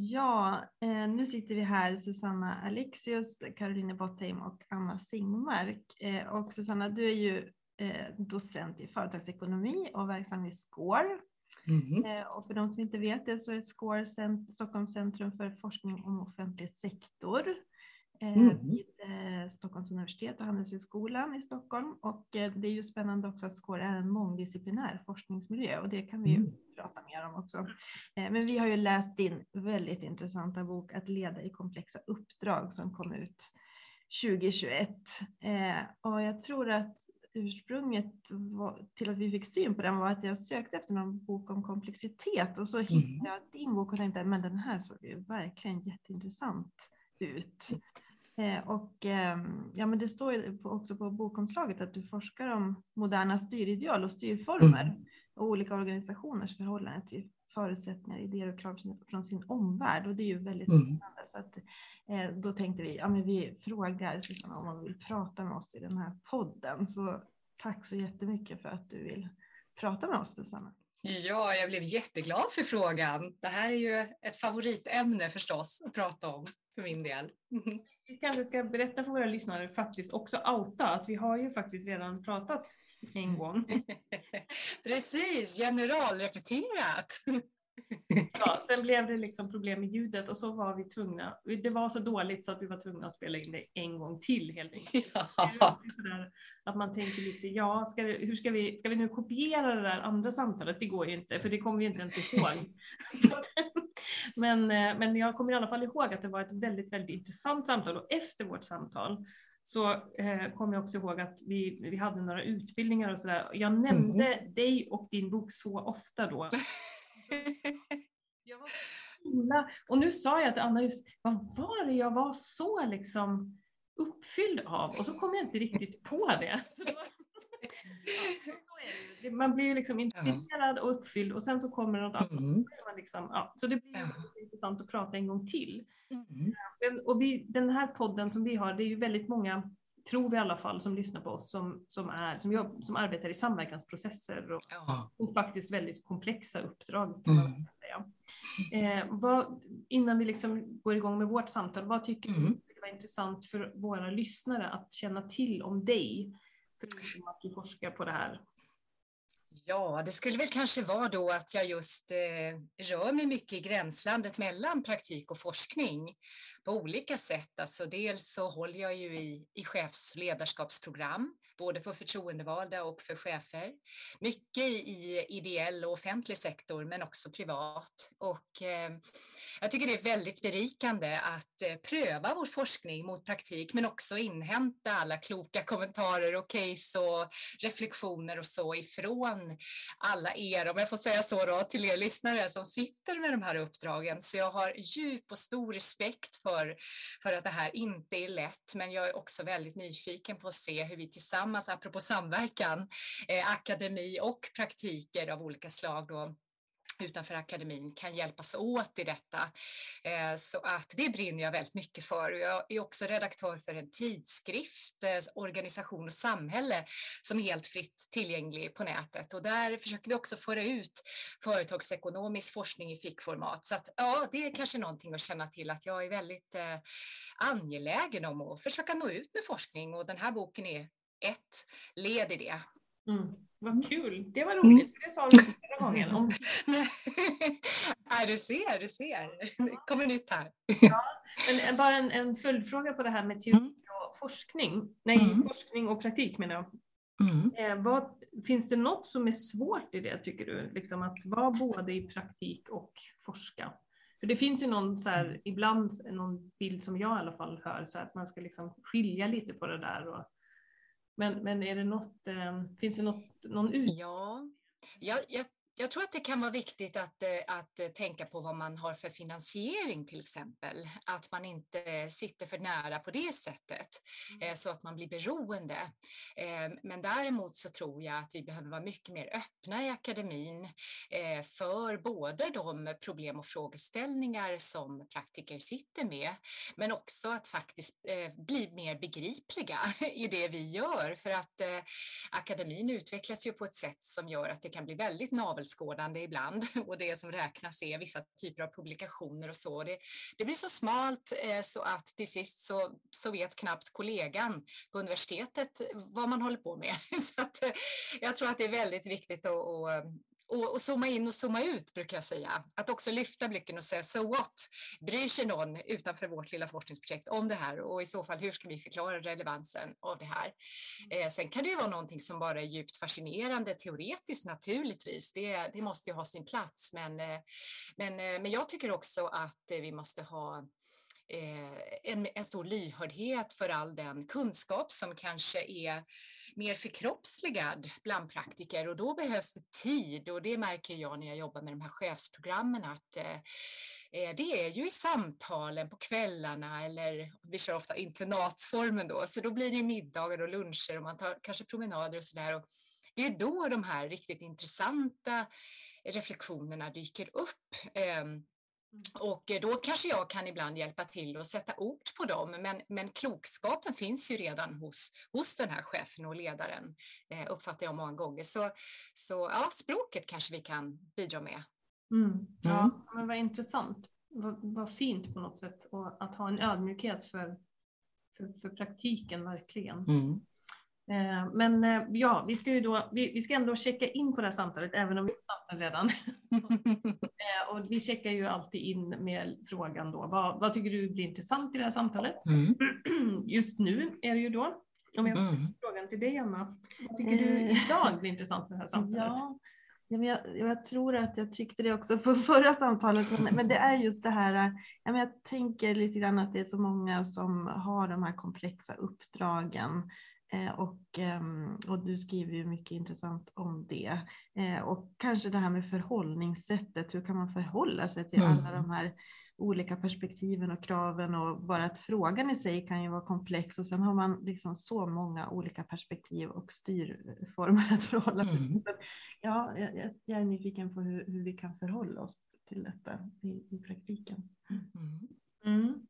Ja, eh, nu sitter vi här, Susanna Alexius, Caroline Bottheim och Anna Singmark. Eh, och Susanna, du är ju eh, docent i företagsekonomi och verksam i SCORE. Mm. Och för de som inte vet det så är SCORE Stockholms centrum för forskning om offentlig sektor. Eh, mm. vid eh, Stockholms universitet och Handelshögskolan i Stockholm. Och eh, det är ju spännande också att SCORE är en mångdisciplinär forskningsmiljö och det kan vi mm. prata mer om också. Men vi har ju läst din väldigt intressanta bok Att leda i komplexa uppdrag som kom ut 2021. Och jag tror att ursprunget till att vi fick syn på den var att jag sökte efter någon bok om komplexitet och så hittade mm. jag din bok och tänkte men den här såg ju verkligen jätteintressant ut. Eh, och ehm, ja, men det står ju också på bokomslaget att du forskar om moderna styrideal och styrformer mm. och olika organisationers förhållande till förutsättningar, idéer och krav från sin omvärld. Och det är ju väldigt mm. spännande. Så att, eh, då tänkte vi, ja men vi frågar Susanna om hon vill prata med oss i den här podden. Så tack så jättemycket för att du vill prata med oss Susanna. Ja, jag blev jätteglad för frågan. Det här är ju ett favoritämne förstås att prata om för min del. Vi kanske ska berätta för våra lyssnare faktiskt också outa att vi har ju faktiskt redan pratat en gång. Precis, generalrepeterat. Ja, sen blev det liksom problem med ljudet och så var vi tvungna. Det var så dåligt så att vi var tvungna att spela in det en gång till helt enkelt. Ja. Sådär, att man tänker lite, ja, ska, det, hur ska vi, ska vi nu kopiera det där andra samtalet? Det går ju inte, för det kommer vi inte ens ihåg. men, eh, men jag kommer i alla fall ihåg att det var ett väldigt, väldigt intressant samtal och efter vårt samtal så eh, kommer jag också ihåg att vi, vi hade några utbildningar och sådär. Jag nämnde mm. dig och din bok så ofta då. jag var så och nu sa jag till Anna just, vad var det jag var så liksom uppfylld av? Och så kom jag inte riktigt på det. Ja, man blir ju liksom inspirerad och uppfylld och sen så kommer något annat. Mm. Liksom, ja, så det blir ja. intressant att prata en gång till. Mm. Och vi, den här podden som vi har, det är ju väldigt många tror vi i alla fall, som lyssnar på oss, som, som, är, som, jobb, som arbetar i samverkansprocesser och, ja. och faktiskt väldigt komplexa uppdrag. Kan mm. säga. Eh, vad, innan vi liksom går igång med vårt samtal, vad tycker mm. du det var intressant för våra lyssnare att känna till om dig? Förutom att du forskar på det här. Ja, det skulle väl kanske vara då att jag just eh, rör mig mycket i gränslandet mellan praktik och forskning på olika sätt. Alltså dels så håller jag ju i, i chefsledarskapsprogram, både för förtroendevalda och för chefer. Mycket i ideell och offentlig sektor, men också privat. Och eh, jag tycker det är väldigt berikande att eh, pröva vår forskning mot praktik, men också inhämta alla kloka kommentarer och case och reflektioner och så ifrån alla er, om jag får säga så då, till er lyssnare som sitter med de här uppdragen. Så jag har djup och stor respekt för för, för att det här inte är lätt. Men jag är också väldigt nyfiken på att se hur vi tillsammans, apropå samverkan, eh, akademi och praktiker av olika slag då, utanför akademin kan hjälpas åt i detta. Eh, så att det brinner jag väldigt mycket för. Jag är också redaktör för en tidskrift, eh, Organisation och samhälle, som är helt fritt tillgänglig på nätet. Och där försöker vi också föra ut företagsekonomisk forskning i fickformat. Så att, ja, det är kanske någonting att känna till att jag är väldigt eh, angelägen om att försöka nå ut med forskning och den här boken är ett led i det. Mm. Vad kul, det var roligt, mm. det sa du förra gången. Om... Nej, du ser, du ser. Det kommer nytt här. Ja, men bara en, en följdfråga på det här med teori mm. och forskning. Nej, mm. forskning och praktik menar jag. Mm. Eh, vad, finns det något som är svårt i det tycker du? Liksom att vara både i praktik och forska? För det finns ju någon så här, ibland någon bild som jag i alla fall hör, så att man ska liksom skilja lite på det där och men, men är det något, eh, finns det något, någon ut? Ja, jag, jag jag tror att det kan vara viktigt att, eh, att eh, tänka på vad man har för finansiering till exempel. Att man inte sitter för nära på det sättet mm. Eh, så att man blir beroende. Men däremot så tror jag att vi behöver vara mycket mer öppna i akademin för både de problem och frågeställningar som praktiker sitter med, men också att faktiskt bli mer begripliga i det vi gör. För att akademin utvecklas ju på ett sätt som gör att det kan bli väldigt navel självskådande ibland och det som räknas är vissa typer av publikationer och så. Det, det blir så smalt eh, så att till sist så, så vet knappt kollegan på universitetet vad man håller på med. Så att, eh, jag tror att det är väldigt viktigt att, att och, och zooma in och zooma ut brukar jag säga. Att också lyfta blicken och säga so what? Bryr sig någon utanför vårt lilla forskningsprojekt om det här och i så fall hur ska vi förklara relevansen av det här? Mm. Eh, sen kan det ju vara någonting som bara är djupt fascinerande teoretiskt naturligtvis. Det, det måste ju ha sin plats men, eh, men, eh, men jag tycker också att vi måste ha Eh, Eh, en, en, stor lyhördhet för all den kunskap som kanske är mer förkroppsligad bland praktiker och då behövs det tid och det märker jag när jag jobbar med de här chefsprogrammen att eh, eh det är ju i samtalen på kvällarna eller vi kör ofta internatsformen då, så då blir det middagar och luncher och man tar kanske promenader och sådär. Det är då de här riktigt intressanta reflektionerna dyker upp. Ehm, Mm. Och eh, då kanske jag kan ibland hjälpa till att sätta ord på dem, men, men klokskapen finns ju redan hos, hos den här chefen och ledaren, eh, uppfattar jag många gånger. Så, så ja, språket kanske vi kan bidra med. Mm. Ja, mm. men vad intressant. Vad, vad fint på något sätt och att ha en ödmjukhet för, för, för praktiken verkligen. Mm. Eh, men eh, ja, vi ska ju då, vi, vi, ska ändå checka in på det här samtalet, även om vi har redan. Så, eh, och vi checkar ju alltid in med frågan då, vad, vad tycker du blir intressant i det här samtalet? Mm. Just nu är det ju då, om jag mm. frågan till dig Anna, vad tycker du idag blir intressant med det här samtalet? Ja. Ja, men jag, jag, tror att jag tyckte det också på förra samtalet, men, men det är just det här, ja, men jag tänker lite grann att det är så många som har de här komplexa uppdragen och, ehm, och du skriver ju mycket intressant om det. Eh, och kanske det här med förhållningssättet, hur kan man förhålla sig till mm. alla de här olika perspektiven och kraven och bara att frågan i sig kan ju vara komplex och sen har man liksom så många olika perspektiv och styrformer att förhålla sig till. Mm. Ja, jag, jag, är nyfiken på hur, hur, vi kan förhålla oss till detta i, i praktiken. Mm. mm.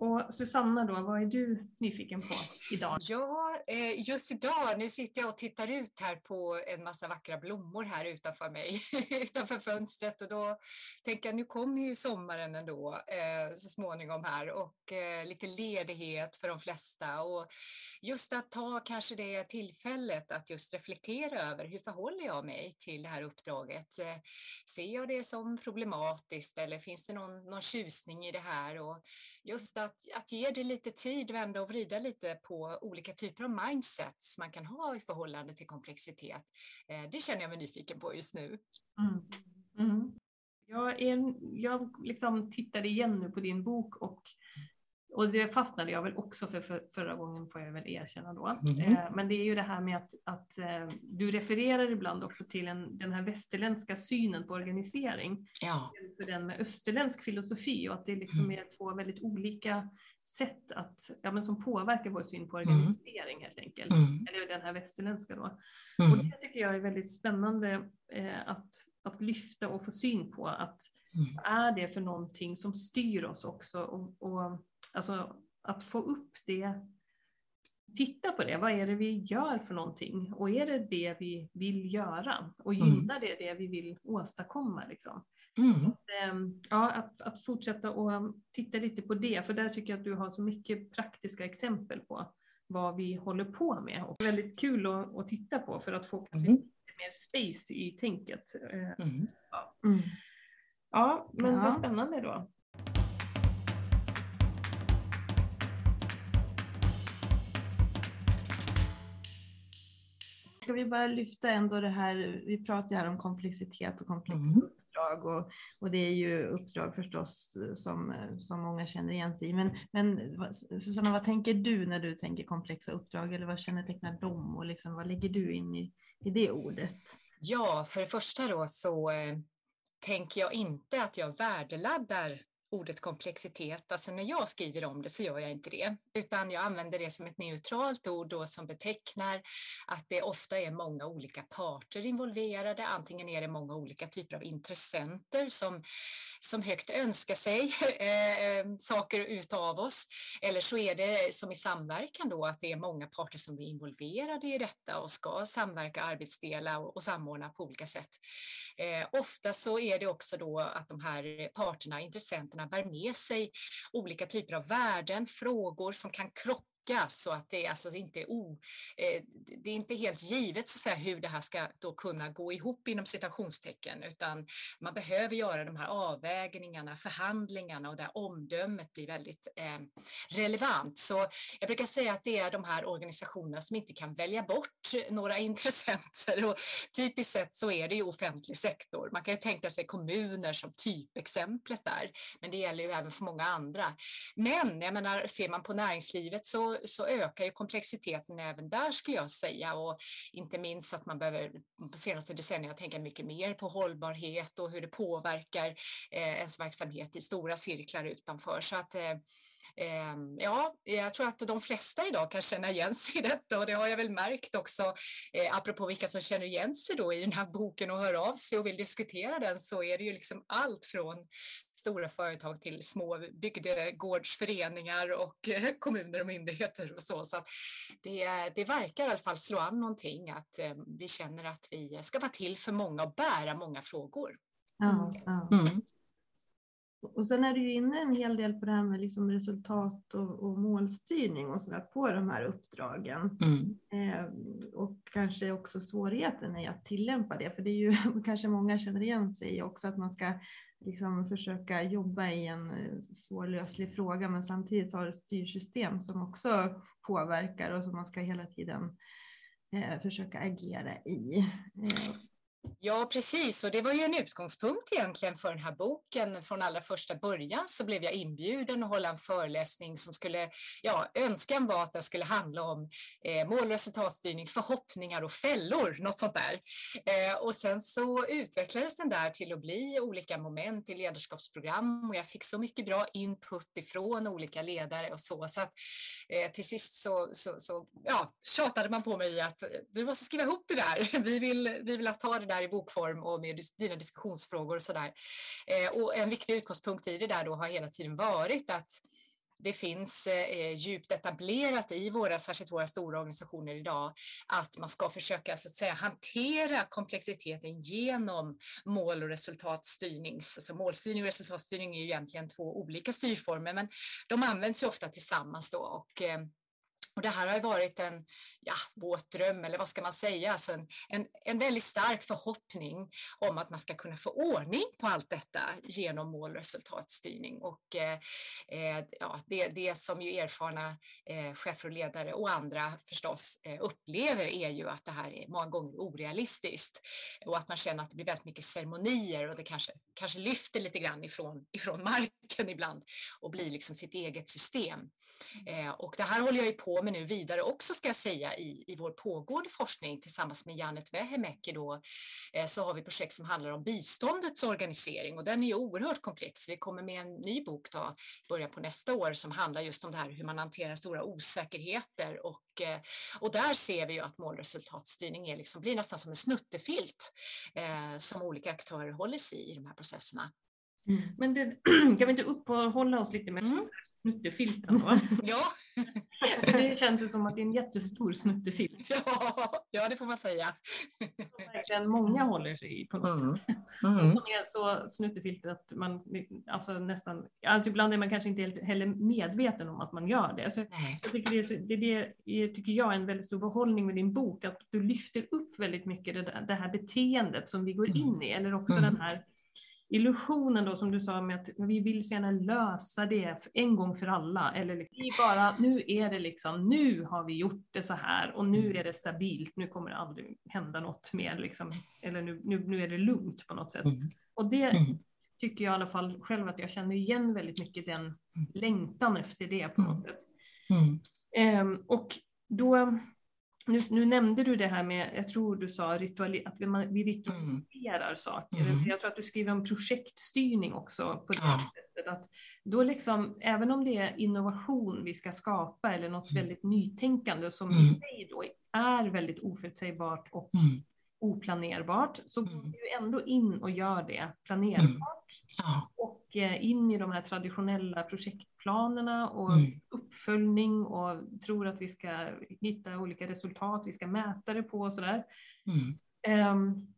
Och Susanna då, vad är du nyfiken på idag? Ja, eh, just idag, nu sitter jag och tittar ut här på en massa vackra blommor här utanför mig, utanför fönstret och då tänker jag nu kommer ju sommaren ändå eh, så småningom här och eh, lite ledighet för de flesta och just att ta kanske det tillfället att just reflektera över hur förhåller jag mig till det här uppdraget? Ser jag det som problematiskt eller finns det någon, någon tjusning i det här? Och just att, att ge det lite tid, vända och vrida lite på olika typer av mindsets man kan ha i förhållande till komplexitet. Eh, det känner jag mig nyfiken på just nu. Mm. Mm. Jag, är, jag liksom tittade igen nu på din bok och och det fastnade jag väl också för, för förra gången får jag väl erkänna då. Mm. Eh, men det är ju det här med att, att eh, du refererar ibland också till en, den här västerländska synen på organisering. Ja. För den med österländsk filosofi och att det liksom mm. är två väldigt olika sätt att, ja, men som påverkar vår syn på organisering mm. helt enkelt. Mm. Eller den här västerländska då. Mm. Och det tycker jag är väldigt spännande eh, att, att lyfta och få syn på. Att mm. är det för någonting som styr oss också och, och Alltså att få upp det, titta på det, vad är det vi gör för någonting och är det det vi vill göra och gynnar mm. det det vi vill åstadkomma liksom. Mm. Att, ehm, ja, att, att fortsätta och titta lite på det, för där tycker jag att du har så mycket praktiska exempel på vad vi håller på med och väldigt kul att, att titta på för att få mm. lite mer space i tänket. Eh, mm. Ja. Mm. ja, men ja. vad spännande då. Ska vi bara lyfta ändå det här, vi pratar ju här om komplexitet och komplexa mm. uppdrag och, och det är ju uppdrag förstås som, som många känner igen sig i. Men, men Susanna, vad tänker du när du tänker komplexa uppdrag eller vad kännetecknar dem och liksom, vad lägger du in i, i det ordet? Ja, för det första då så eh, tänker jag inte att jag värdeladdar ordet komplexitet. Alltså när jag skriver om det så gör jag inte det, utan jag använder det som ett neutralt ord då som betecknar att det ofta är många olika parter involverade. Antingen är det många olika typer av intressenter som, som högt önskar sig eh, saker utav oss. Eller så är det som i samverkan då att det är många parter som är involverade i detta och ska samverka, arbetsdela och, och samordna på olika sätt. Eh, ofta så är det också då att de här parterna, intressenterna, bär med sig olika typer av värden, frågor som kan krocka så att det, alltså inte är o, eh, det är inte helt givet så att säga, hur det här ska då kunna gå ihop inom citationstecken utan man behöver göra de här avvägningarna, förhandlingarna och där omdömet blir väldigt eh, relevant. Så jag brukar säga att det är de här organisationerna som inte kan välja bort några intressenter och typiskt sett så är det ju offentlig sektor. Man kan ju tänka sig kommuner som typexemplet där, men det gäller ju även för många andra. Men jag menar, ser man på näringslivet så så, ökar ju komplexiteten även där skulle jag säga och inte minst att man behöver på senaste decennierna tänka mycket mer på hållbarhet och hur det påverkar eh, ens verksamhet i stora cirklar utanför. Så att eh, ja, jag tror att de flesta idag kan känna igen sig i detta och det har jag väl märkt också. Eh, apropå vilka som känner igen sig då i den här boken och hör av sig och vill diskutera den så är det ju liksom allt från stora företag till små bygdegårdsföreningar och eh, kommuner och myndigheter och så. Så att det, det verkar i alla fall slå an någonting att eh, vi känner att vi ska vara till för många och bära många frågor. Ja, ja. Mm. Och sen är du ju inne en hel del på det här med liksom resultat och, och målstyrning och så där på de här uppdragen. Mm. Eh, och kanske också svårigheten i att tillämpa det, för det är ju kanske många känner igen sig i också att man ska liksom försöka jobba i en eh, svårlöslig fråga, men samtidigt har ett styrsystem som också påverkar och som man ska hela tiden eh, försöka agera i. Eh, Ja, precis. Och det var ju en utgångspunkt egentligen för den här boken. Från allra första början så blev jag inbjuden att hålla en föreläsning som skulle, ja, önskan var att den skulle handla om eh, mål och resultatstyrning, förhoppningar och fällor, något sånt där. Eh, och sen så utvecklades den där till att bli olika moment i ledarskapsprogram och jag fick så mycket bra input ifrån olika ledare och så. Så att eh, till sist så, så, så ja, tjatade man på mig att du måste skriva ihop det där. Vi vill, vi vill ta det där i bokform och med dina diskussionsfrågor och sådär. Eh, och en viktig utgångspunkt i det där då har hela tiden varit att det finns eh, djupt etablerat i våra, särskilt våra stora organisationer idag, att man ska försöka så att säga, hantera komplexiteten genom mål och resultatstyrning. Alltså målstyrning och resultatstyrning är ju egentligen två olika styrformer, men de används ju ofta tillsammans då och eh, och det här har varit en ja, våt dröm, eller vad ska man säga, alltså en, en, en väldigt stark förhoppning om att man ska kunna få ordning på allt detta genom mål och resultatstyrning. Och eh, eh, ja, det, det som ju erfarna eh, chefer och ledare och andra förstås eh, upplever är ju att det här är många gånger orealistiskt och att man känner att det blir väldigt mycket ceremonier och det kanske, kanske lyfter lite grann ifrån, ifrån marken ibland och blir liksom sitt eget system. Eh, och det här håller jag ju på med nu vidare också ska jag säga i, i vår pågående forskning tillsammans med Janet Vähämäki då, eh, så har vi projekt som handlar om biståndets organisering och den är ju oerhört komplex. Vi kommer med en ny bok då, början på nästa år som handlar just om det här hur man hanterar stora osäkerheter och, eh, och där ser vi ju att målresultatstyrning är liksom, blir nästan som en snuttefilt eh, som olika aktörer håller sig i i de här processerna. Mm. Men det, kan vi inte uppehålla oss lite med mm. snuttefilten då? ja. För det känns ju som att det är en jättestor snuttefilt. Ja, ja det får man säga. Som verkligen många håller sig i på något mm. sätt. Mm. Som är så snuttefilt att man alltså nästan, alltså ibland är man kanske inte heller medveten om att man gör det. Alltså, jag tycker det, är, det, det tycker jag är en väldigt stor behållning med din bok, att du lyfter upp väldigt mycket det, det här beteendet som vi går in mm. i, eller också mm. den här illusionen då som du sa med att vi vill så gärna lösa det en gång för alla. Eller vi bara, nu är det liksom, nu har vi gjort det så här och nu mm. är det stabilt, nu kommer det aldrig hända något mer liksom. Eller nu, nu, nu är det lugnt på något sätt. Mm. Och det mm. tycker jag i alla fall själv att jag känner igen väldigt mycket den längtan efter det på något sätt. Um, och då nu, nu, nämnde du det här med, jag tror du sa rituali, att vi, vi ritualiserar mm. saker. Mm. Jag tror att du skriver om projektstyrning också på det ja. sättet. Att då liksom, även om det är innovation vi ska skapa eller något mm. väldigt nytänkande som mm. i sig då är väldigt oförutsägbart och mm. oplanerbart, så går mm. vi ändå in och gör det planerbart. Ja. Och eh, in i de här traditionella projektplanerna och mm. uppföljning och tror att vi ska hitta olika resultat, vi ska mäta det på och sådär. Mm. Um,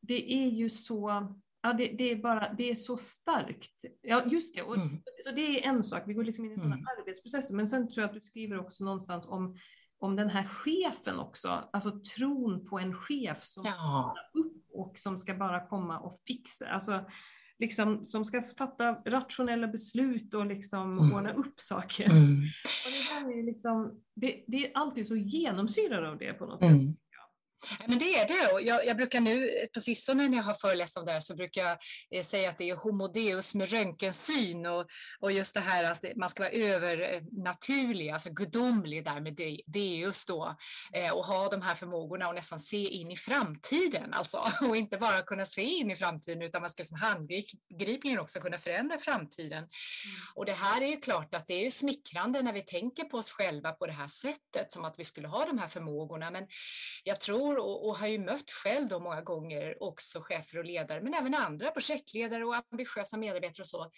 det är ju så, ja det, det, är bara, det är så starkt. Ja just det, och, mm. så det är en sak, vi går liksom in i sådana mm. arbetsprocesser, men sen tror jag att du skriver också någonstans om om den här chefen också, alltså tron på en chef som ja. upp och som ska bara komma och fixa. Alltså, liksom, som ska fatta rationella beslut och liksom mm. ordna upp saker. Mm. Och det, är liksom, det, det, är alltid så genomsyrat av det på något mm. sätt. Men det är det. Jag, jag, brukar nu, på sistone när jag har föreläst om det här, så brukar jag eh, säga att det är homodeus med röntgensyn och, och just det här att man ska vara övernaturlig, alltså gudomlig där med deus då eh, och ha de här förmågorna och nästan se in i framtiden alltså och inte bara kunna se in i framtiden utan man ska liksom handgripligen också kunna förändra framtiden. Mm. Och det här är ju klart att det är smickrande när vi tänker på oss själva på det här sättet som att vi skulle ha de här förmågorna men jag tror människor och, och, har ju mött själv då många gånger också chefer och ledare, men även andra projektledare och ambitiösa medarbetare och så,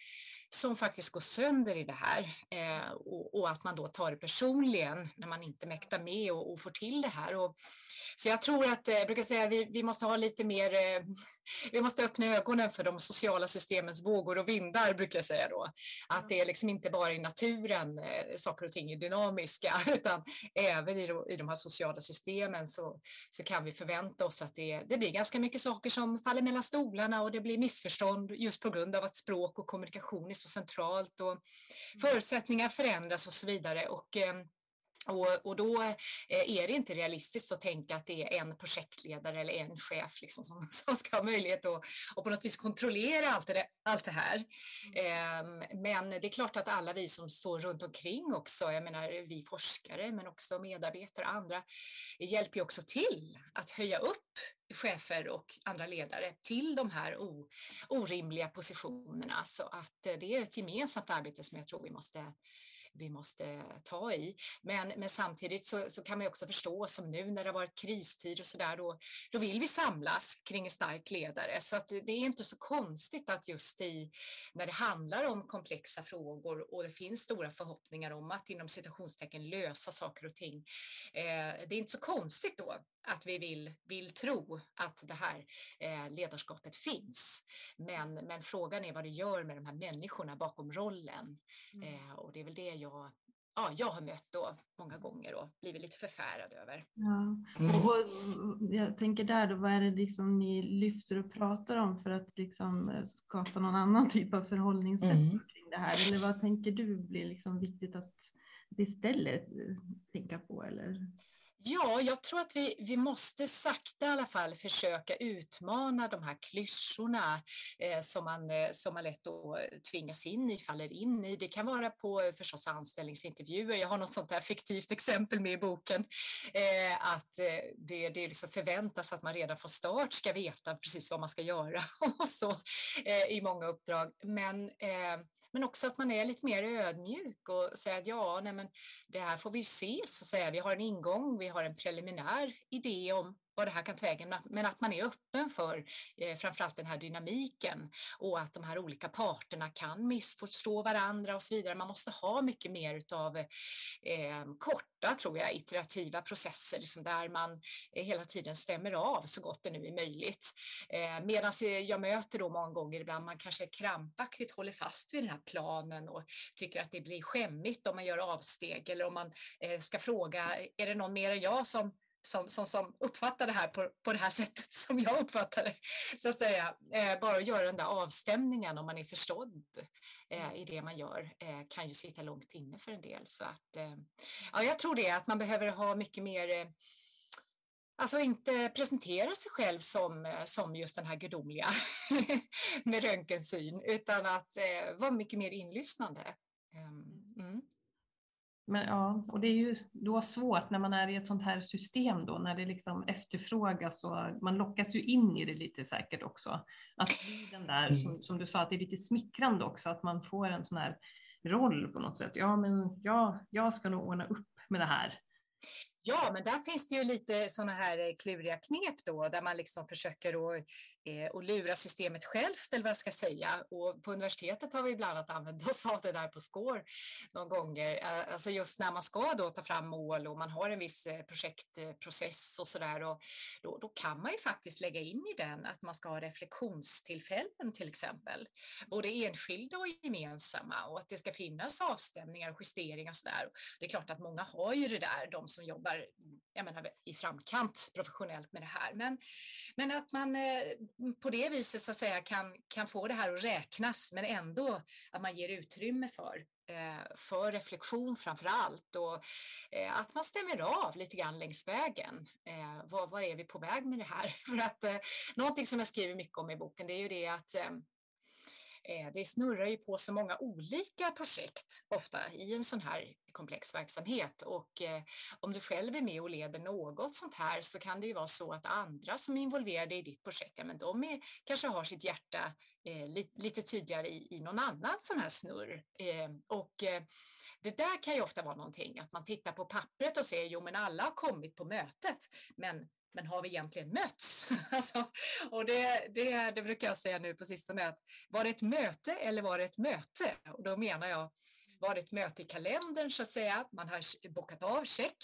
som faktiskt går sönder i det här eh, och, och, att man då tar det personligen när man inte mäktar med och, och får till det här. Och, så jag tror att, eh, jag brukar säga, vi, vi måste ha lite mer, eh, vi måste öppna ögonen för de sociala systemens vågor och vindar, brukar jag säga då. Att det är liksom inte bara i naturen eh, saker och ting är dynamiska, utan även i, i de här sociala systemen så, så kan vi förvänta oss att det, det blir ganska mycket saker som faller mellan stolarna och det blir missförstånd just på grund av att språk och kommunikation är så centralt och mm. förutsättningar förändras och så vidare. Och, eh, och, och, då eh, är det inte realistiskt att tänka att det är en projektledare eller en chef liksom som, som ska ha möjlighet att och på något vis kontrollera allt det, allt det här. Mm. Um, men det är klart att alla vi som står runt omkring också, jag menar vi forskare men också medarbetare och andra, hjälper ju också till att höja upp chefer och andra ledare till de här orimliga positionerna. Så att eh, det är ett gemensamt arbete som jag tror vi måste vi måste ta i. Men, men samtidigt så, så kan man också förstå som nu när det har varit kristid och så där, då, då vill vi samlas kring en stark ledare. Så att det är inte så konstigt att just i när det handlar om komplexa frågor och det finns stora förhoppningar om att inom citationstecken lösa saker och ting. Eh, det är inte så konstigt då att vi vill, vill tro att det här eh, ledarskapet finns. Men, men frågan är vad det gör med de här människorna bakom rollen. Mm. Eh, och det är väl det jag ja, jag har mött då många gånger och blivit lite förfärad över. Ja. Mm. Och, jag tänker där då, vad är det liksom ni lyfter och pratar om för att liksom skapa någon annan typ av förhållningssätt mm. kring det här? Eller vad tänker du blir liksom viktigt att istället tänka på? Eller? Ja, jag tror att vi, vi måste sakta i alla fall försöka utmana de här klyschorna eh, som, man, eh, som man lätt då eh, tvingas in i, faller in i. Det kan vara på eh, förstås anställningsintervjuer. Jag har något sånt här fiktivt exempel med i boken. Eh, att eh, det, det liksom förväntas att man redan från start ska veta precis vad man ska göra och så eh, i många uppdrag. Men eh, men också att man är lite mer ödmjuk och säger att ja, nej men det här får vi se, så att säga. Vi har en ingång, vi har en preliminär idé om vad det här kan ta vägen, men att man är öppen för eh, framförallt den här dynamiken och att de här olika parterna kan missförstå varandra och så vidare. Man måste ha mycket mer utav eh, korta, tror jag, iterativa processer liksom där man eh, hela tiden stämmer av så gott det nu är möjligt. Eh, Medan eh, jag möter då många gånger ibland man kanske krampaktigt håller fast vid den här planen och tycker att det blir skämmigt om man gör avsteg eller om man eh, ska fråga, är det någon mer än jag som som, som, som uppfattar det här på, på det här sättet som jag uppfattar det. Så att säga, eh, bara att göra den där avstämningen om man är förstådd eh, i det man gör eh, kan ju sitta långt inne för en del. Så att, eh, ja, jag tror det, att man behöver ha mycket mer eh, Alltså inte presentera sig själv som, eh, som just den här gudomliga med röntgensyn, utan att eh, vara mycket mer inlyssnande. Mm. Men, ja, och det är ju då svårt när man är i ett sånt här system då, när det liksom efterfrågas och man lockas ju in i det lite säkert också. Att bli den där, mm. som, som du sa, att det är lite smickrande också, att man får en sån här roll på något sätt. Ja, men ja, jag ska nog ordna upp med det här. Ja, men där finns det ju lite sådana här eh, kluriga knep då, där man liksom försöker att, eh, att lura systemet självt, eller vad jag ska säga. Och på universitetet har vi bland annat använt oss av det där på SCORE någon gånger. Alltså just när man ska då ta fram mål och man har en viss eh, projektprocess och sådär, då, då kan man ju faktiskt lägga in i den att man ska ha reflektionstillfällen till exempel, både enskilda och gemensamma, och att det ska finnas avstämningar och justeringar och sådär. Det är klart att många har ju det där, de som jobbar jobbar jag menar, i framkant professionellt med det här. Men, men att man eh, på det viset så att säga kan, kan få det här att räknas men ändå att man ger utrymme för eh, för reflektion framför allt och eh, att man stämmer av lite grann längs vägen. Var, var är vi på väg med det här? För att någonting som jag skriver mycket om i boken det är ju det att Eh, det snurrar ju på så många olika projekt ofta i en sån här komplex verksamhet och eh, om du själv är med och leder något sånt här så kan det ju vara så att andra som är involverade i ditt projekt, ja, men de är, kanske har sitt hjärta eh, lite, lite tydligare i, i någon annan sån här snurr. Och det där kan ju ofta vara någonting att man tittar på pappret och ser, jo men alla har kommit på mötet, men men har vi egentligen mötts? alltså, och det, det, det brukar jag säga nu på sistone, att var det ett möte eller var det ett möte? Och då menar jag, var det ett möte i kalendern så att säga, man har bockat av, check,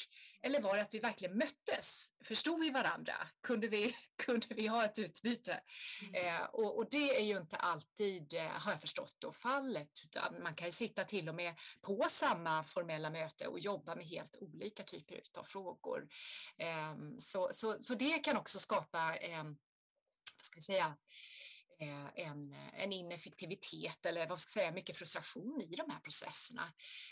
eller var det att vi verkligen möttes? Förstod vi varandra? Kunde vi, kunde vi ha ett utbyte? Mm. Eh, och, och, det är ju inte alltid, eh, har jag förstått, då, fallet, utan man kan ju sitta till och med på samma formella möte och jobba med helt olika typer av frågor. Eh, så, så, så det kan också skapa, vad ska vi säga, en, en ineffektivitet eller vad ska jag säga, mycket frustration i de här processerna.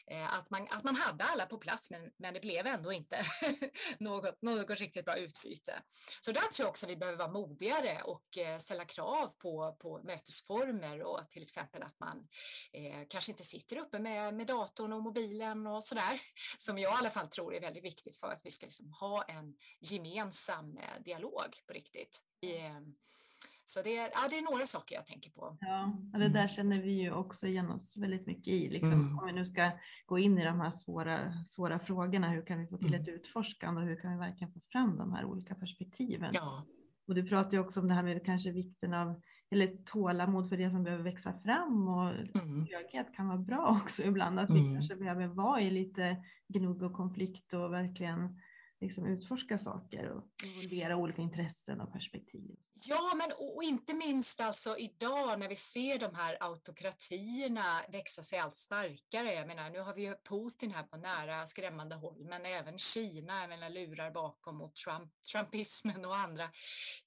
Eh, att man, att man hade alla på plats men, men det blev ändå inte något, något riktigt bra utbyte. Så där tror jag också att vi behöver vara modigare och eh, ställa krav på, på mötesformer och till exempel att man eh, kanske inte sitter uppe med, med datorn och mobilen och sådär som jag i alla fall tror är väldigt viktigt för att vi ska liksom ha en gemensam dialog på riktigt. I, så det är, ja, det är några saker jag tänker på. Ja, och det där mm. känner vi ju också igen oss väldigt mycket i. Liksom, mm. Om vi nu ska gå in i de här svåra, svåra frågorna, hur kan vi få till mm. ett utforskande och hur kan vi verkligen få fram de här olika perspektiven? Ja. Och du pratar ju också om det här med kanske vikten av eller tålamod för det som behöver växa fram och mm. kan vara bra också ibland. Att vi mm. kanske behöver vara i lite gnugg och konflikt och verkligen liksom utforska saker och involvera olika intressen och perspektiv. Ja, men och inte minst alltså idag när vi ser de här autokratierna växa sig allt starkare. Jag menar, nu har vi ju Putin här på nära skrämmande håll, men även Kina jag menar, lurar bakom och Trump, Trumpismen och andra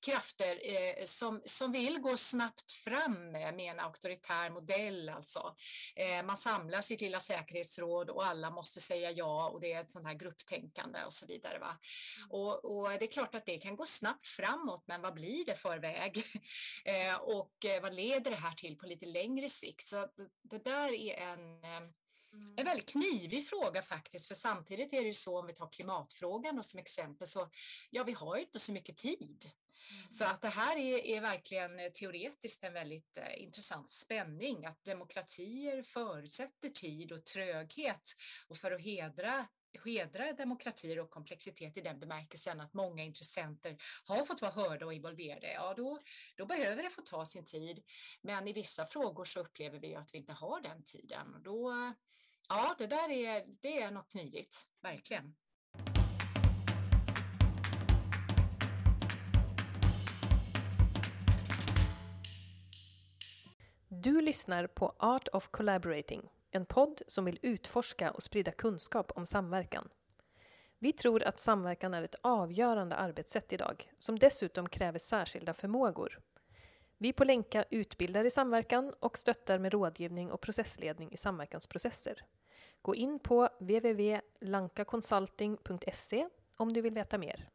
krafter eh, som, som vill gå snabbt fram med, med en auktoritär modell. Alltså. Eh, man samlar sitt lilla säkerhetsråd och alla måste säga ja och det är ett sånt här grupptänkande och så vidare. Va? Och, och, det är klart att det kan gå snabbt framåt, men vad blir det för väg? eh, och eh, vad leder det här till på lite längre sikt? Så det, det där är en eh, Mm. En väldigt knivig fråga faktiskt, för samtidigt är det ju så om vi tar klimatfrågan och som exempel så, ja vi har ju inte så mycket tid. Mm. Så att det här är, är verkligen teoretiskt en väldigt eh, intressant spänning, att demokratier förutsätter tid och tröghet och för att hedra hedra demokratier och komplexitet i den bemärkelsen att många intressenter har fått vara hörda och involverade, ja då, då behöver det få ta sin tid. Men i vissa frågor så upplever vi att vi inte har den tiden. Och då, ja, det där är, det är något knivigt, verkligen. Du lyssnar på Art of Collaborating en podd som vill utforska och sprida kunskap om samverkan. Vi tror att samverkan är ett avgörande arbetssätt idag, som dessutom kräver särskilda förmågor. Vi på Länka utbildar i samverkan och stöttar med rådgivning och processledning i samverkansprocesser. Gå in på www.lankaconsulting.se om du vill veta mer.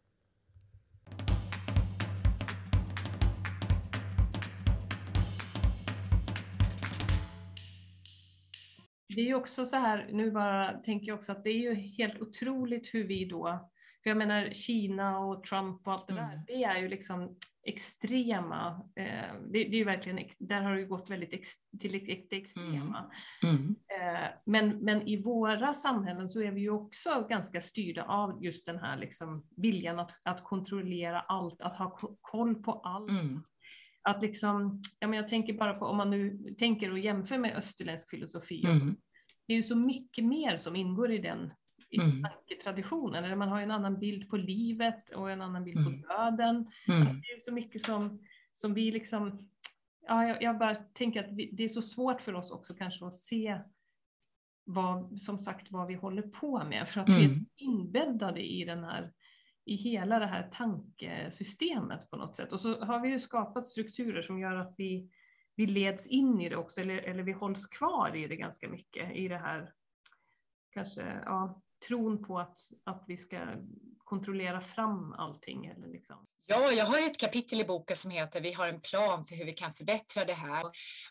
Det är ju också så här, nu bara tänker jag också att det är ju helt otroligt hur vi då, för jag menar Kina och Trump och allt det mm. där, det är ju liksom extrema, eh, det, det, är ju verkligen, där har det ju gått väldigt ex, till det extrema. Mm. Mm. Eh, men, men i våra samhällen så är vi ju också ganska styrda av just den här liksom viljan att, att kontrollera allt, att ha koll på allt. Mm. Att liksom, ja, men jag tänker bara på om man nu tänker och jämför med österländsk filosofi, mm. Det är ju så mycket mer som ingår i den i mm. tanketraditionen. Eller man har en annan bild på livet och en annan bild på mm. döden. Mm. Alltså det är så mycket som, som vi liksom... Ja, jag, jag bara tänker att vi, det är så svårt för oss också kanske att se vad, som sagt, vad vi håller på med. För att vi är mm. inbäddade i den här i hela det här tankesystemet på något sätt. Och så har vi ju skapat strukturer som gör att vi, vi leds in i det också, eller, eller vi hålls kvar i det ganska mycket, i det här kanske, ja, tron på att, att vi ska kontrollera fram allting. Eller liksom. Ja, jag har ett kapitel i boken som heter Vi har en plan för hur vi kan förbättra det här.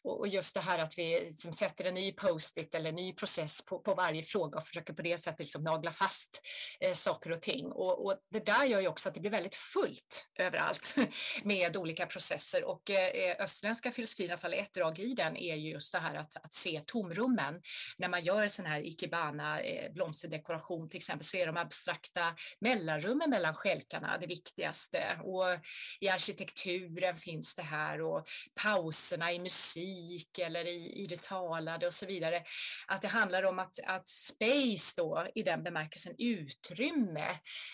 Och just det här att vi liksom sätter en ny post-it eller en ny process på, på varje fråga och försöker på det sättet liksom nagla fast eh, saker och ting. Och, och, det där gör ju också att det blir väldigt fullt överallt med olika processer. Och eh, eh, österländska filosofin, i alla fall ett drag i den, är ju just det här att, att se tomrummen. När man gör en sån här ikebana eh, blomsterdekoration till exempel så är de abstrakta mellanrummen mellan skälkarna det viktigaste och i arkitekturen finns det här och pauserna i musik eller i, i det talade och så vidare. Att det handlar om att, att space då i den bemärkelsen utrymme,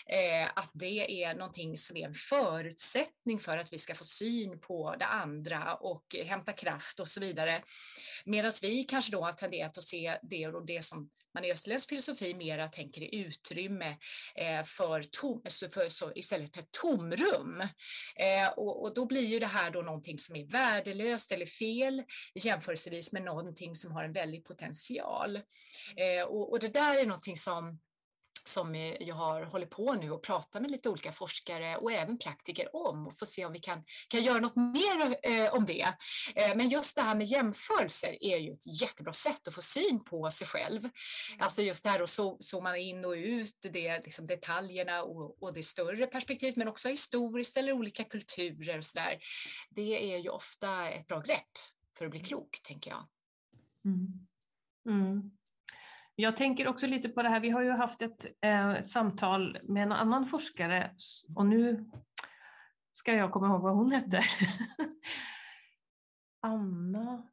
eh, att det är någonting som är en förutsättning för att vi ska få syn på det andra och hämta kraft och så vidare. Medan vi kanske då har tenderat att se det och det som man i österländsk filosofi mera tänker i utrymme eh, för, tom, för så istället ett tomrum. Eh, och, och, då blir ju det här då någonting som är värdelöst eller fel jämförelsevis med någonting som har en väldig potential. Eh, och, och det där är någonting som som jag har hållit på nu och pratat med lite olika forskare och även praktiker om och få se om vi kan, kan göra något mer eh, om det. Eh, men just det här med jämförelser är ju ett jättebra sätt att få syn på sig själv. Mm. Alltså just det här att så, zooma in och ut, det, liksom detaljerna och, och det större perspektivet men också historiskt eller olika kulturer och så där. Det är ju ofta ett bra grepp för att bli klok, tänker jag. Mm. Mm. Jag tänker också lite på det här, vi har ju haft ett, eh, ett, samtal med en annan forskare och nu ska jag komma ihåg vad hon hette. Anna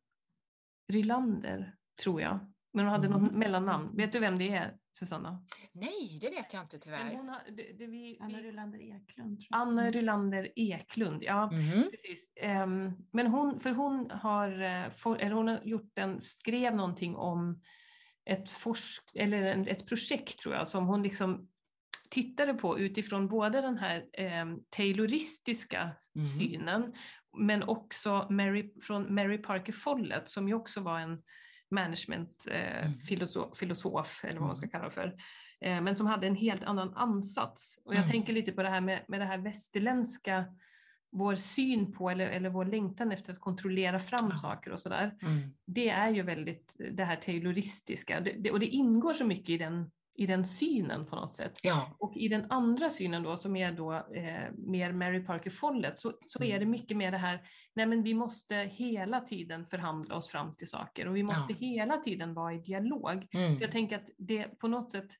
Rylander, tror jag. Men hon hade mm. något mellannamn. Vet du vem det är, Susanna? Nej, det vet jag inte tyvärr. Har, det, det, vi, Anna Rylander Eklund. Anna Rylander Eklund, ja mm. precis. Um, men hon, för hon har, eh, eller hon har gjort en, skrev någonting om ett, forsk eller ett projekt tror jag som hon liksom tittade på utifrån både den här eh, tayloristiska mm. synen men också Mary, från Mary Parker Follett som ju också var en managementfilosof, eh, mm. filosof, eller vad man ska mm. kalla det för, eh, men som hade en helt annan ansats. Och jag mm. tänker lite på det här med, med det här västerländska vår syn på eller, eller vår längtan efter att kontrollera fram ja. saker och sådär. Mm. Det är ju väldigt det här tayloristiska det, det, och det ingår så mycket i den, i den synen på något sätt. Ja. Och i den andra synen då som är då eh, mer Mary Parker Follett så, så mm. är det mycket mer det här, nej men vi måste hela tiden förhandla oss fram till saker och vi måste ja. hela tiden vara i dialog. Mm. Jag tänker att det på något sätt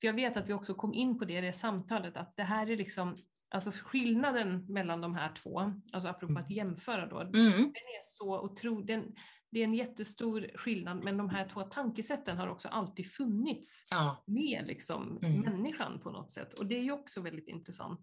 för jag vet att vi också kom in på det i det samtalet, att det här är liksom Alltså skillnaden mellan de här två, alltså apropå att mm. jämföra då, mm. den är så otrolig. det är en jättestor skillnad, men de här två tankesätten har också alltid funnits ja. med liksom, mm. människan på något sätt. Och det är ju också väldigt intressant.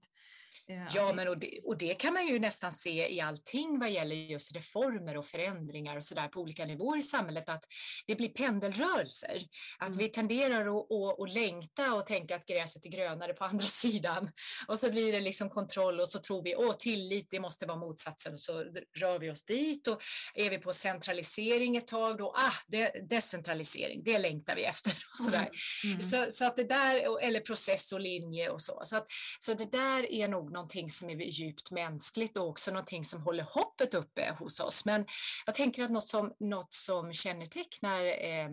Ja, men och det, och det kan man ju nästan se i allting vad gäller just reformer och förändringar och så där på olika nivåer i samhället, att det blir pendelrörelser. Att mm. vi tenderar att, att, att längta och tänka att gräset är grönare på andra sidan. Och så blir det liksom kontroll och så tror vi, åh, tillit, det måste vara motsatsen. Och så rör vi oss dit och är vi på centralisering ett tag, då, ah, det, decentralisering, det längtar vi efter. Och så, där. Mm. Mm. Så, så att det där, eller process och linje och så. Så, att, så det där är nog nog någonting som är djupt mänskligt och också någonting som håller hoppet uppe hos oss. Men jag tänker att något som, något som kännetecknar eh,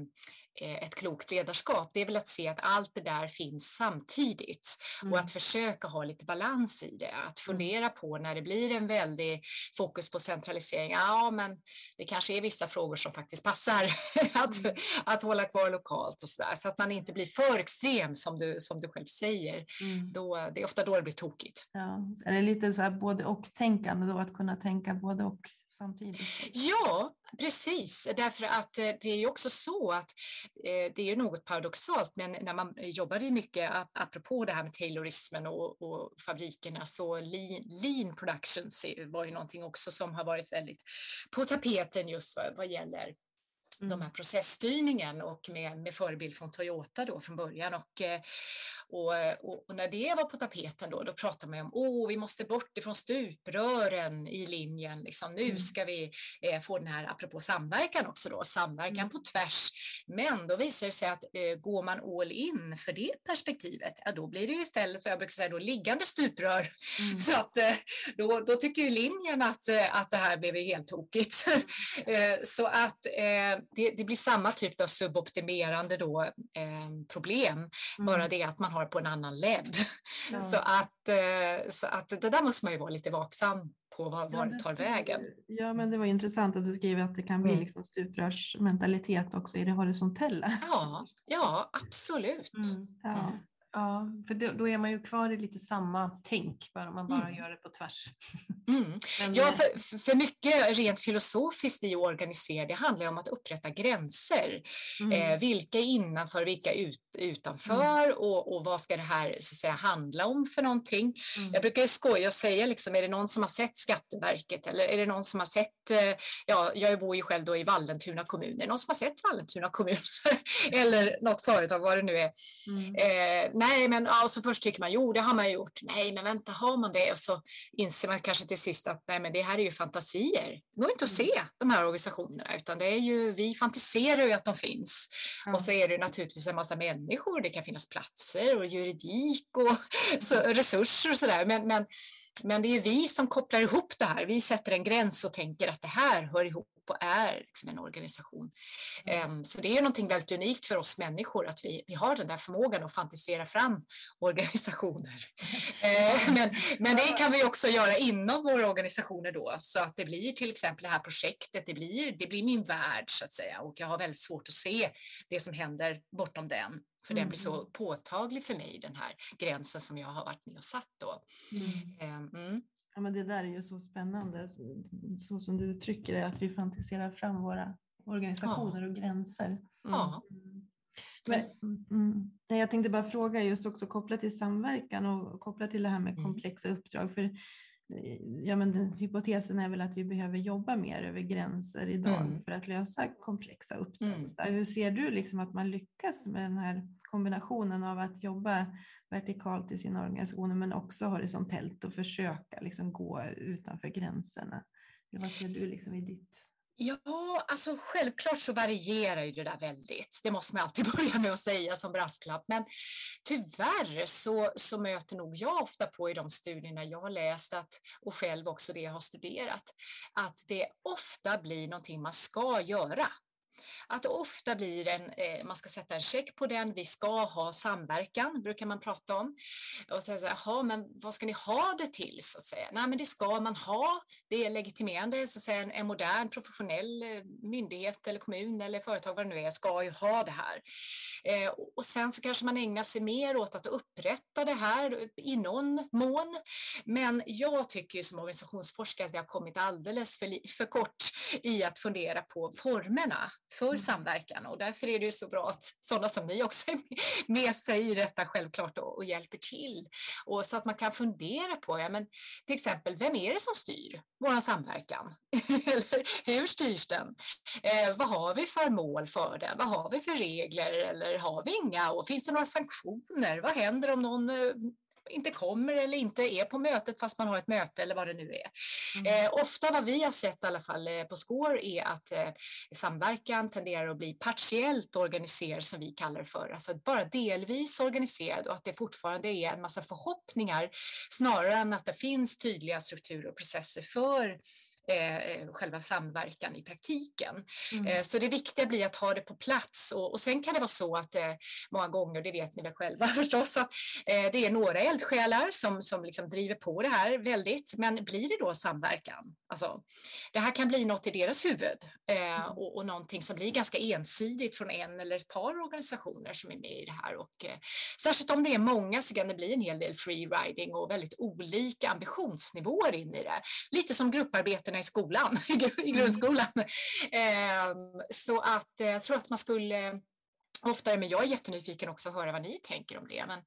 ett klokt ledarskap, det är väl att se att allt det där finns samtidigt mm. och att försöka ha lite balans i det. Att mm. fundera på när det blir en väldig fokus på centralisering, ja men det kanske är vissa frågor som faktiskt passar att, mm. att hålla kvar lokalt och så där, så att man inte blir för extrem som du, som du själv säger. Mm. Då, det är ofta då det blir tokigt. Ja, är det lite så här både och-tänkande då, att kunna tänka både och samtidigt? Ja, precis. Därför att eh, det är ju också så att eh, det är något paradoxalt, men när man jobbade mycket, apropå det här med taylorismen och, och fabrikerna, så lean, lean productions var ju någonting också som har varit väldigt på tapeten just vad, vad gäller Mm. de här processstyrningen och med, med förebild från Toyota då från början. Och, eh, och, och, och, när det var på tapeten då, då pratade man om åh, vi måste bort ifrån stuprören i linjen. Liksom, nu mm. ska vi eh, få den här, apropå samverkan också då, samverkan mm. på tvärs. Men då visar det sig att eh, går man all in för det perspektivet, ja, då blir det ju istället för, jag brukar säga då, liggande stuprör. Mm. Så att eh, då, då tycker ju linjen att, eh, att det här blev helt tokigt. Mm. Så att det, det, blir samma typ av suboptimerande då, eh, problem, mm. bara det att man har på en annan led. Ja. Så, att, eh, så att det där måste man ju vara lite vaksam på vad, var det tar vägen. Ja, men det var intressant att du skriver att det kan bli mm. liksom stuprörsmentalitet också i det horisontella. Ja, ja absolut. Mm. Ja. Ja, för då, då, är man ju kvar i lite samma tänk, bara man bara mm. gör det på tvärs. Mm. ja, eh, för, för mycket rent filosofiskt i att organisera, det handlar ju om att upprätta gränser. Mm. Eh, vilka är innanför, vilka ut, utanför mm. och, och vad ska det här så att säga, handla om för någonting? Mm. Jag brukar skoja och säga, liksom, är det någon som har sett Skatteverket eller är det någon som har sett, eh, ja, jag bor ju själv då i Vallentuna kommun, är det någon som har sett Vallentuna kommun eller något företag, vad det nu är? Mm. Eh, nej, men ja, så först tycker man jo, det har man gjort. Nej, men vänta, har man det? Och så inser man kanske till sist att nej, men det här är ju fantasier. Det går inte att mm. se de här organisationerna, utan det är ju vi fantiserar ju att de finns. Mm. Och så är det naturligtvis en massa människor. Det kan finnas platser och juridik och så, resurser och så där. Men, men, men det är vi som kopplar ihop det här. Vi sätter en gräns och tänker att det här hör ihop och är liksom en organisation. Um, så det är ju någonting väldigt unikt för oss människor att vi, vi har den där förmågan att fantisera fram organisationer. uh, men, men det kan vi också göra inom våra organisationer då så att det blir till exempel det här projektet, det blir, det blir min värld så att säga och jag har väldigt svårt att se det som händer bortom den. För mm. den blir så mm. påtaglig för mig, den här gränsen som jag har varit med och satt då. Mm. Mm. Ja, men det där är ju så spännande, så som du uttrycker det, att vi fantiserar fram våra organisationer och gränser. Mm. Men, mm, jag tänkte bara fråga just också kopplat till samverkan och kopplat till det här med mm. komplexa uppdrag. För ja, men den, hypotesen är väl att vi behöver jobba mer över gränser idag mm. för att lösa komplexa uppdrag. Mm. Hur ser du liksom att man lyckas med den här kombinationen av att jobba vertikalt i sina organisationer men också horisontellt och försöka liksom gå utanför gränserna? Vad ser du liksom i ditt Ja, alltså självklart så varierar ju det där väldigt. Det måste man alltid börja med att säga som brasklapp. Men tyvärr så, så möter nog jag ofta på i de studierna jag har läst att, och själv också det jag har studerat, att det ofta blir någonting man ska göra. Att det ofta blir en, eh, man ska sätta en check på den, vi ska ha samverkan, brukar man prata om. Och säga så här, men vad ska ni ha det till? Så att säga. Nej, men det ska man ha, det är legitimerande, så att säga, en, en modern professionell eh, myndighet eller kommun eller företag, vad det nu är, ska ju ha det här. Eh, och sen så kanske man ägnar sig mer åt att upprätta det här i någon mån. Men jag tycker ju som organisationsforskare att vi har kommit alldeles för, för kort i att fundera på formerna för mm. samverkan och därför är det ju så bra att sådana som ni också är med sig i detta självklart och, och hjälper till. Och så att man kan fundera på, ja, men, till exempel, vem är det som styr vår samverkan? eller hur styrs den? Eh, vad har vi för mål för den? Vad har vi för regler eller har vi inga? Och finns det några sanktioner? Vad händer om någon eh, inte kommer eller inte är på mötet fast man har ett möte eller vad det nu är. Mm. Eh, ofta vad vi har sett i alla fall eh, på SCORE är att eh, samverkan tenderar att bli partiellt organiserad som vi kallar det för, alltså bara delvis organiserad och att det fortfarande är en massa förhoppningar snarare än att det finns tydliga strukturer och processer för eh, själva samverkan i praktiken. Mm. Eh, så det viktiga blir att ha det på plats och, och sen kan det vara så att eh, många gånger, det vet ni väl själva förstås, att eh, det är några eldsjälar som, som liksom driver på det här väldigt, men blir det då samverkan? Alltså, det här kan bli något i deras huvud eh, mm. och, och någonting som blir ganska ensidigt från en eller ett par organisationer som är med i det här. Och, eh, särskilt om det är många så kan det bli en hel del free riding och väldigt olika ambitionsnivåer in i det. Lite som grupparbetena i skolan, i mm. grundskolan. Mm. Eh, så att eh, jag tror att man skulle oftare, men jag är jättenyfiken också att höra vad ni tänker om det. Men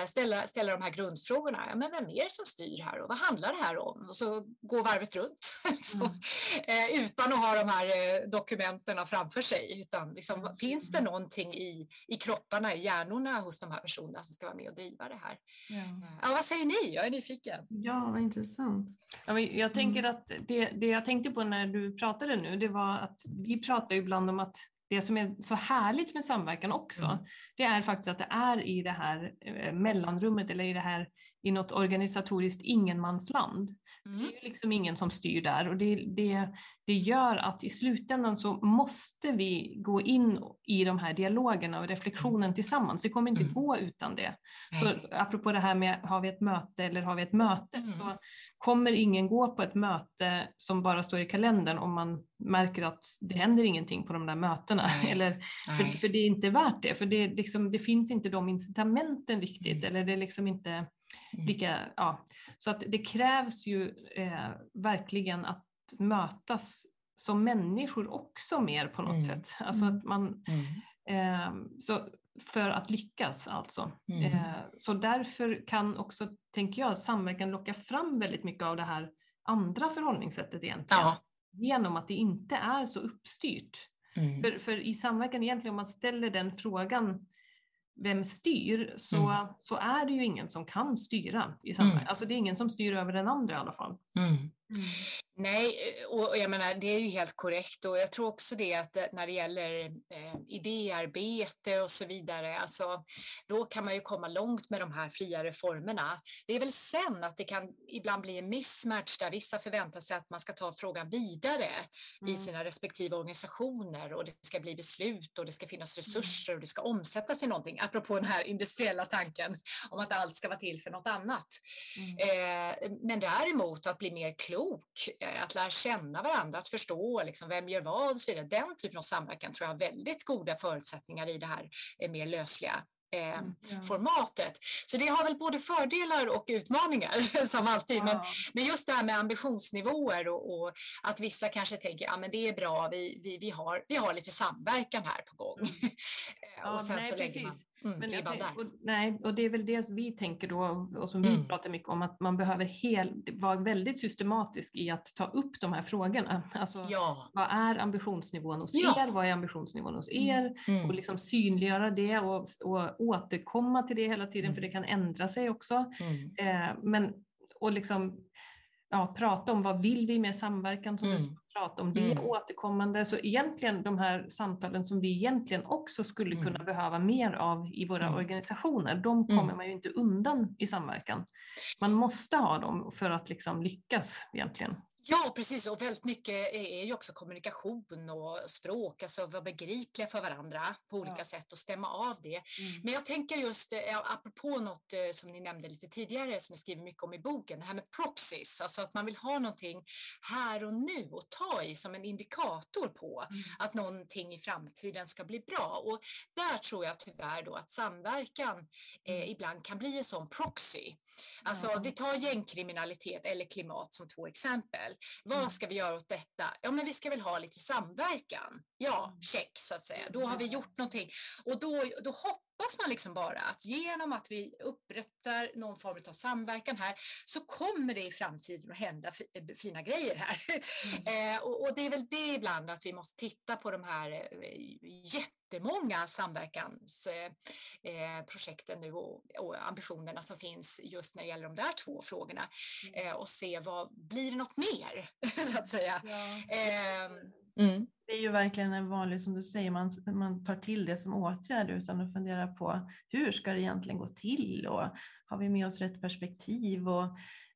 äh, ställa, ställa de här grundfrågorna. Ja, men vem är det som styr här och vad handlar det här om? Och så gå varvet runt liksom. mm. eh, utan att ha de här eh, dokumenten framför sig. Utan liksom, mm. finns det någonting i, i kropparna, i hjärnorna hos de här personerna som ska vara med och driva det här? Ja. Eh, ja vad säger ni? Jag är nyfiken. Ja, vad intressant. Ja, men jag tänker mm. att det, det jag tänkte på när du pratade nu, det var att vi pratar ibland om att det som är så härligt med samverkan också, mm. det är faktiskt att det är i det här eh, mellanrummet eller i det här i något organisatoriskt ingenmansland. Mm. Det är liksom ingen som styr där och det, det, det gör att i slutändan så måste vi gå in i de här dialogerna och reflektionen mm. tillsammans. Det kommer inte mm. gå utan det. Så apropå det här med har vi ett möte eller har vi ett möte mm. så kommer ingen gå på ett möte som bara står i kalendern om man märker att det händer ingenting på de där mötena. Nej. Eller, för, för, det är inte värt det, för det, liksom, det finns inte de incitamenten riktigt. Mm. Eller det är liksom inte mm. lika, ja. Så att det krävs ju eh, verkligen att mötas som människor också mer på något mm. sätt. Alltså att man, mm. eh, så för att lyckas alltså. Mm. Eh, så därför kan också, tänker jag, samverkan locka fram väldigt mycket av det här andra förhållningssättet egentligen. Ja. Genom att det inte är så uppstyrt. Mm. För, för i samverkan egentligen, om man ställer den frågan, vem styr, så, mm. så är det ju ingen som kan styra i samverkan. Mm. Alltså det är ingen som styr över den andra i alla fall. Nej, och jag menar, det är ju helt korrekt och jag tror också det att eh, när det gäller eh, idéarbete och så vidare, alltså, då kan man ju komma långt med de här friare formerna. Det är väl sen att det kan ibland bli en mismatch där vissa förväntar sig att man ska ta frågan vidare mm. i sina respektive organisationer och det ska bli beslut och det ska finnas mm. resurser och det ska omsättas i någonting, apropå den här industriella tanken om att allt ska vara till för något annat. Mm. Eh, men däremot att bli mer klok klok, eh, att lära känna varandra, att förstå liksom, vem gör vad och så vidare. Den typen av samverkan tror jag har väldigt goda förutsättningar i det här eh, mer lösliga eh, mm, ja. formatet. Så det har väl både fördelar och utmaningar som alltid. Ja. Men, men just det här med ambitionsnivåer och, och att vissa kanske tänker att ja, det är bra, vi, vi, vi, har, vi har lite samverkan här på gång. Mm. Ja, och sen nej, så lägger precis. man Mm, men jag, och, nej, och det är väl det vi tänker då och som vi mm. pratar mycket om att man behöver hel, vara väldigt systematisk i att ta upp de här frågorna. Alltså, ja. Vad är ambitionsnivån hos ja. er? Vad är ambitionsnivån hos mm. er? Mm. Och liksom synliggöra det och, och återkomma till det hela tiden för det kan ändra sig också. Mm. Eh, men, och liksom ja, prata om vad vill vi med samverkan som mm prata om det mm. återkommande. Så egentligen de här samtalen som vi egentligen också skulle kunna mm. behöva mer av i våra mm. organisationer, de kommer mm. man ju inte undan i samverkan. Man måste ha dem för att liksom lyckas egentligen. Ja, precis. Och väldigt mycket är ju också kommunikation och språk, alltså vara begripliga för varandra på olika ja. sätt och stämma av det. Mm. Men jag tänker just, eh, apropå något eh, som ni nämnde lite tidigare, som ni skriver mycket om i boken, det här med proxies, alltså att man vill ha någonting här och nu och ta i som en indikator på mm. att någonting i framtiden ska bli bra. Och där tror jag tyvärr då att samverkan eh, mm. ibland kan bli en sån proxy. Alltså, ja. det tar gängkriminalitet eller klimat som två exempel exempel. Vad mm. ska vi göra åt detta? Ja, men vi ska väl ha lite samverkan. Ja, mm. check så att säga. Då har vi gjort någonting och då, då hoppas man liksom bara att genom att vi upprättar någon form av samverkan här så kommer det i framtiden att hända fina grejer här. Mm. eh, och, och, det är väl det ibland att vi måste titta på de här eh, jättemånga samverkansprojekten eh, nu och, och, ambitionerna som finns just när det gäller de där två frågorna mm. eh, och se vad blir det något mer så att säga. Ja. Eh, mm. Det är ju verkligen en vanlig, som du säger, man, man tar till det som åtgärd utan att fundera på hur ska det egentligen gå till och har vi med oss rätt perspektiv och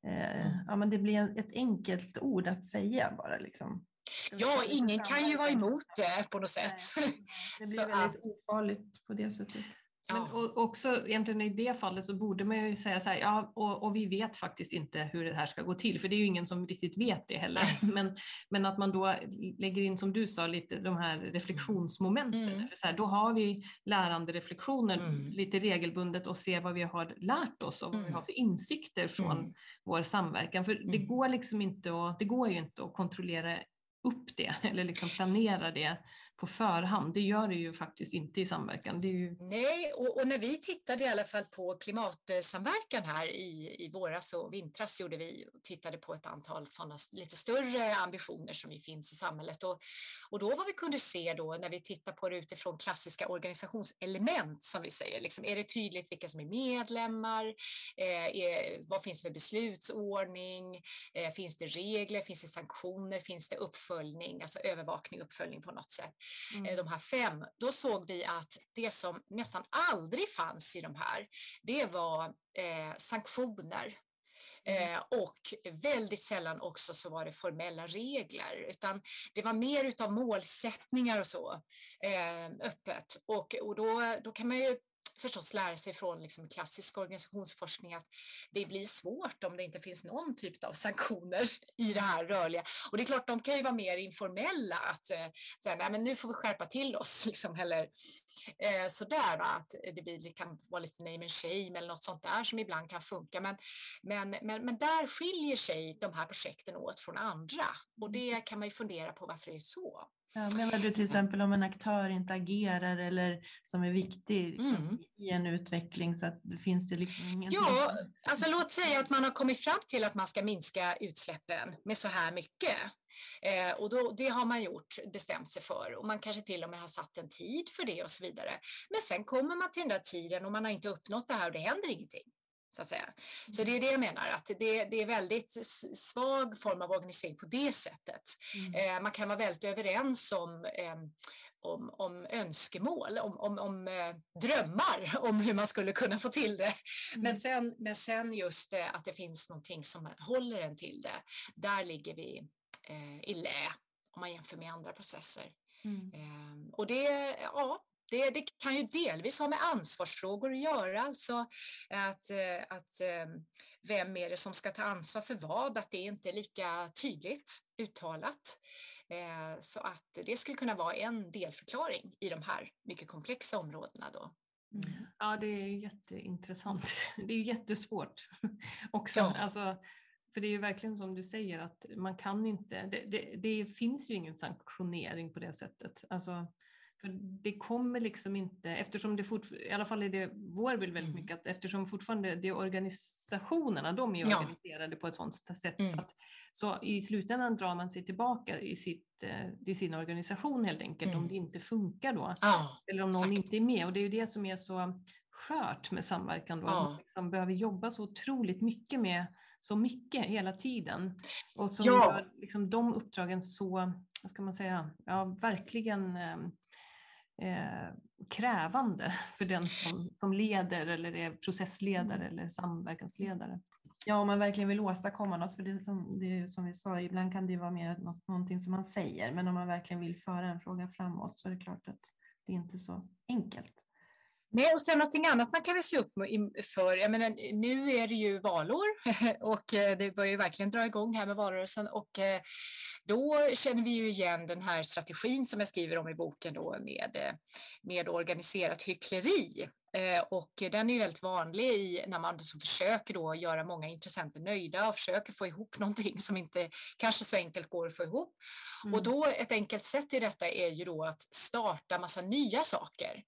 eh, ja, men det blir ett enkelt ord att säga bara. Liksom. Ja, ingen kan ju vara emot det på något sätt. Nej, det blir väldigt att... ofarligt på det sättet. Men och också egentligen i det fallet så borde man ju säga så här, ja, och, och, vi vet faktiskt inte hur det här ska gå till, för det är ju ingen som riktigt vet det heller. Men, men att man då lägger in, som du sa, lite de här reflektionsmomenten. Mm. Så här, då har vi lärande reflektioner mm. lite regelbundet och ser vad vi har lärt oss och vad mm. vi har för insikter från mm. vår samverkan. För det mm. går liksom inte att, det går ju inte att kontrollera upp det eller liksom planera det på förhand. Det gör det ju faktiskt inte i samverkan. Ju... Nej, och, och, när vi tittade i alla fall på klimatsamverkan här i, i våras och vintras gjorde vi tittade på ett antal sådana lite större ambitioner som ju finns i samhället och, och då vad vi kunde se då när vi tittar på det utifrån klassiska organisationselement som vi säger, liksom, är det tydligt vilka som är medlemmar? Eh, är, vad finns det för beslutsordning? Eh, finns det regler? Finns det sanktioner? Finns det uppföljning, alltså övervakning, uppföljning på något sätt? Mm. Eh, de här fem, då såg vi att det som nästan aldrig fanns i de här, det var eh, sanktioner. Mm. Eh, och väldigt sällan också så var det formella regler, utan det var mer utav målsättningar och så eh, öppet. Och, och då, då kan man ju förstås lära sig från liksom klassisk organisationsforskning att det blir svårt om det inte finns någon typ av sanktioner i det här rörliga. Och det är klart, de kan ju vara mer informella, att eh, säga, nej men nu får vi skärpa till oss, liksom, eller eh, sådär, va? att det blir, kan vara lite name and shame eller något sånt där som ibland kan funka. Men, men, men, men där skiljer sig de här projekten åt från andra och det kan man ju fundera på varför det är så. Ja, menar du till exempel om en aktör inte agerar eller som är viktig mm. i en utveckling så att finns det liksom ingen... Ja, alltså låt säga att man har kommit fram till att man ska minska utsläppen med så här mycket. Eh, och då, det har man gjort, bestämt sig för och man kanske till och med har satt en tid för det och så vidare. Men sen kommer man till den där tiden och man har inte uppnått det här och det händer ingenting. Så, att säga. så det är det jag menar, att det, det är väldigt svag form av organisering på det sättet. Mm. Eh, man kan vara väldigt överens om, eh, om, om önskemål, om, om, om eh, drömmar om hur man skulle kunna få till det. Mm. Men, sen, men sen just eh, att det finns någonting som håller en till det, där ligger vi eh, i lä om man jämför med andra processer. Mm. Ehm, och det, ja, det, det, kan ju delvis ha med ansvarsfrågor att göra, alltså att, eh, att eh, vem är det som ska ta ansvar för vad, att det inte är lika tydligt uttalat. Eh, så att det skulle kunna vara en delförklaring i de här mycket komplexa områdena då. Mm. Ja, det är jätteintressant. Det är jättesvårt också. Ja. Alltså, för det är ju verkligen som du säger att man kan inte, det, det, det finns ju ingen sanktionering på det sättet. Alltså, för det kommer liksom inte, eftersom det fortfarande, i alla fall är det vår bild väldigt mm. mycket, att eftersom fortfarande det är organisationerna, de är ja. organiserade på ett sådant sätt mm. så att så i slutändan drar man sig tillbaka i, sitt, i eh, sin organisation helt enkelt mm. om det inte funkar då. Ja, eller om någon exakt. inte är med och det är ju det som är så skört med samverkan då, ja. man liksom behöver jobba så otroligt mycket med så mycket hela tiden och som ja. gör liksom de uppdragen så, vad ska man säga, ja verkligen eh, krävande för den som, som leder eller är processledare mm. eller samverkansledare. Ja, om man verkligen vill åstadkomma något, för det som, det som vi sa, ibland kan det vara mer något, någonting som man säger, men om man verkligen vill föra en fråga framåt så är det klart att det är inte så enkelt. Nej, och sen någonting annat man kan väl se upp för. Jag menar, nu är det ju valår och eh, det börjar ju verkligen dra igång här med valrörelsen och eh, då känner vi ju igen den här strategin som jag skriver om i boken då med, eh, med organiserat hyckleri. Eh, och den är ju väldigt vanlig i, när man så försöker då göra många intressenter nöjda och försöker få ihop någonting som inte kanske så enkelt går att få ihop. Mm. Och då ett enkelt sätt i detta är ju då att starta massa nya saker.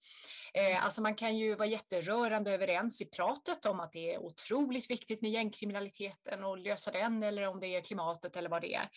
Eh, mm. alltså man kan ju vara jätterörande överens i pratet om att det är otroligt viktigt med gängkriminaliteten och lösa den eller om det är klimatet eller vad det är.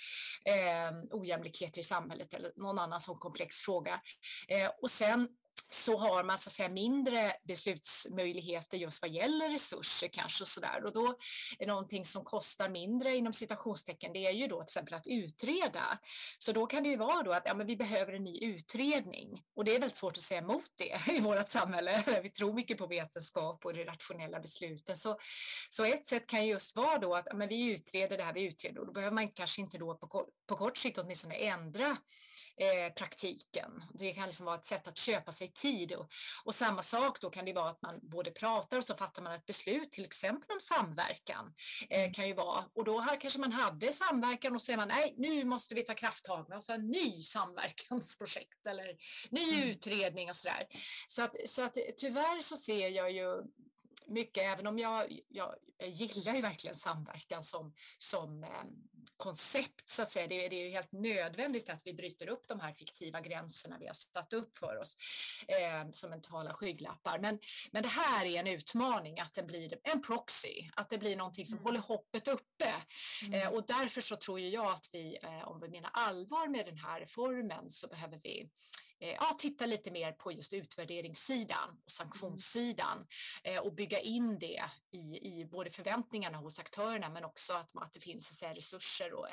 Eh, ojämlikheter i samhället eller någon annan sån komplex fråga. Eh, och sen så har man så att säga mindre beslutsmöjligheter just vad gäller resurser kanske och sådär. Och då är någonting som kostar mindre inom citationstecken, det är ju då till exempel att utreda. Så då kan det ju vara då att ja, men vi behöver en ny utredning och det är väldigt svårt att säga emot det i vårt samhälle. Vi tror mycket på vetenskap och det rationella besluten. Så, så ett sätt kan just vara då att ja, men vi utreder det här, vi utreder och då behöver man kanske inte då på, på kort sikt åtminstone ändra eh, praktiken. Det kan liksom vara ett sätt att köpa sig tid. Och, och, samma sak då kan det vara att man både pratar och så fattar man ett beslut, till exempel om samverkan. Eh, mm. kan ju vara. Och då här kanske man hade samverkan och säger man nej, nu måste vi ta krafttag med oss en ny samverkansprojekt eller ny mm. utredning och sådär. Så att, så att tyvärr så ser jag ju mycket, även om jag, jag, jag gillar ju verkligen samverkan som, som eh, koncept så att säga. Det, det är ju helt nödvändigt att vi bryter upp de här fiktiva gränserna vi har satt upp för oss eh, som mentala skygglappar. Men, men det här är en utmaning att det blir en proxy, att det blir någonting som mm. håller hoppet uppe. Mm. Eh, och därför så tror jag att vi, eh, om vi menar allvar med den här reformen så behöver vi ja, titta lite mer på just utvärderingssidan och sanktionssidan eh, och bygga in det i, i både förväntningarna hos aktörerna men också att, att det finns säga, resurser och,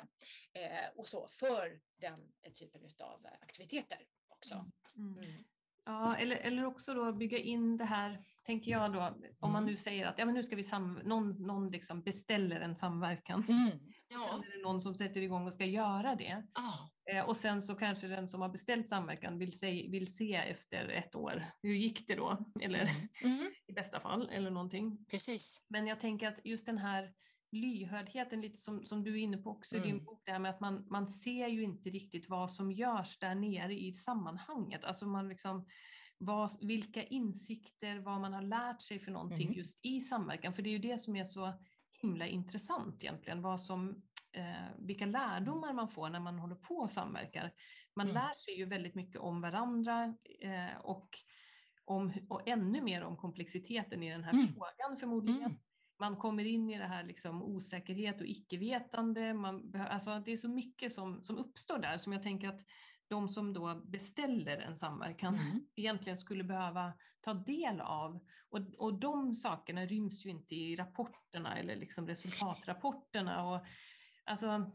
eh, och så för den typen av aktiviteter också. Mm. Mm. Ja, eller, eller också då bygga in det här, tänker jag då, om man mm. nu säger att ja, men nu ska vi sam någon, någon liksom beställer en samverkan. Mm. Ja. Sen är det någon som sätter igång och ska göra det. Ah. Och sen så kanske den som har beställt samverkan vill se, vill se efter ett år, hur gick det då? Eller mm. mm. i bästa fall, eller någonting. Precis. Men jag tänker att just den här lyhördheten, lite som, som du är inne på också i din mm. bok, det här med att man, man ser ju inte riktigt vad som görs där nere i sammanhanget. Alltså man liksom, vad, vilka insikter, vad man har lärt sig för någonting mm. just i samverkan. För det är ju det som är så himla intressant egentligen, vad som eh, vilka lärdomar man får när man håller på och samverkar. Man mm. lär sig ju väldigt mycket om varandra eh, och, om, och ännu mer om komplexiteten i den här mm. frågan förmodligen. Mm. Man kommer in i det här liksom osäkerhet och icke-vetande. Man, alltså det är så mycket som, som uppstår där som jag tänker att de som då beställer en samverkan mm. egentligen skulle behöva ta del av. Och, och de sakerna ryms ju inte i rapporterna eller liksom resultatrapporterna. Och Alltså,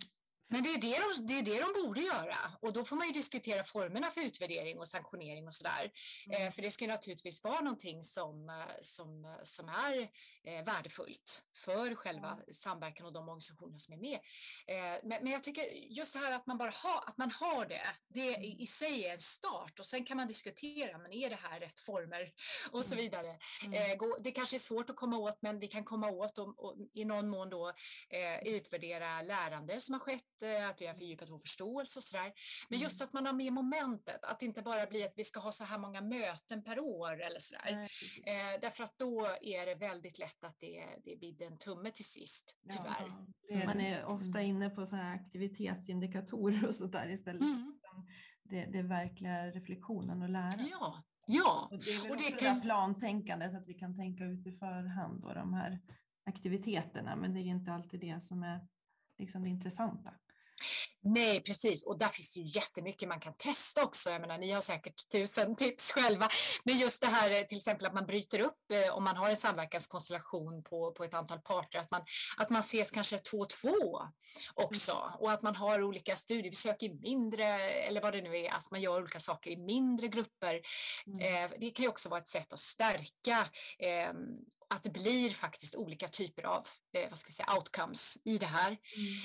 men det är det, de, det är det de borde göra och då får man ju diskutera formerna för utvärdering och sanktionering och sådär. Mm. Eh, för det ska naturligtvis vara någonting som, eh, som, som är eh, värdefullt för själva mm. samverkan och de organisationer som är med. Eh, men, men, jag tycker just det här att man bara har, att man har det, det mm. i sig är en start och sen kan man diskutera, men är det här rätt former och så mm. vidare. Mm. Eh, gå, det kanske är svårt att komma åt, men vi kan komma åt och, och i någon mån då eh, utvärdera lärande som har skett att vi har fördjupat vår förståelse och sådär. Men mm. just att man har med momentet, att det inte bara blir att vi ska ha så här många möten per år eller sådär. Eh, därför att då är det väldigt lätt att det, det blir en tumme till sist, tyvärr. Ja, man är ofta mm. inne på så här aktivitetsindikatorer och sådär istället mm. för det, det verkliga reflektionen och lära. Ja, ja. Och det är väl och det kan... plantänkandet, att vi kan tänka ut i förhand och de här aktiviteterna, men det är inte alltid det som är liksom det intressanta. Nej, precis. Och där finns ju jättemycket man kan testa också. Jag menar, ni har säkert tusen tips själva. Men just det här eh, till exempel att man bryter upp eh, om man har en samverkanskonstellation på, på ett antal parter, att man, att man ses kanske två och två också mm. och att man har olika studiebesök i mindre, eller vad det nu är, att man gör olika saker i mindre grupper. Mm. Eh, det kan ju också vara ett sätt att stärka eh, att det blir faktiskt olika typer av eh, vad ska jag säga, outcomes i det här.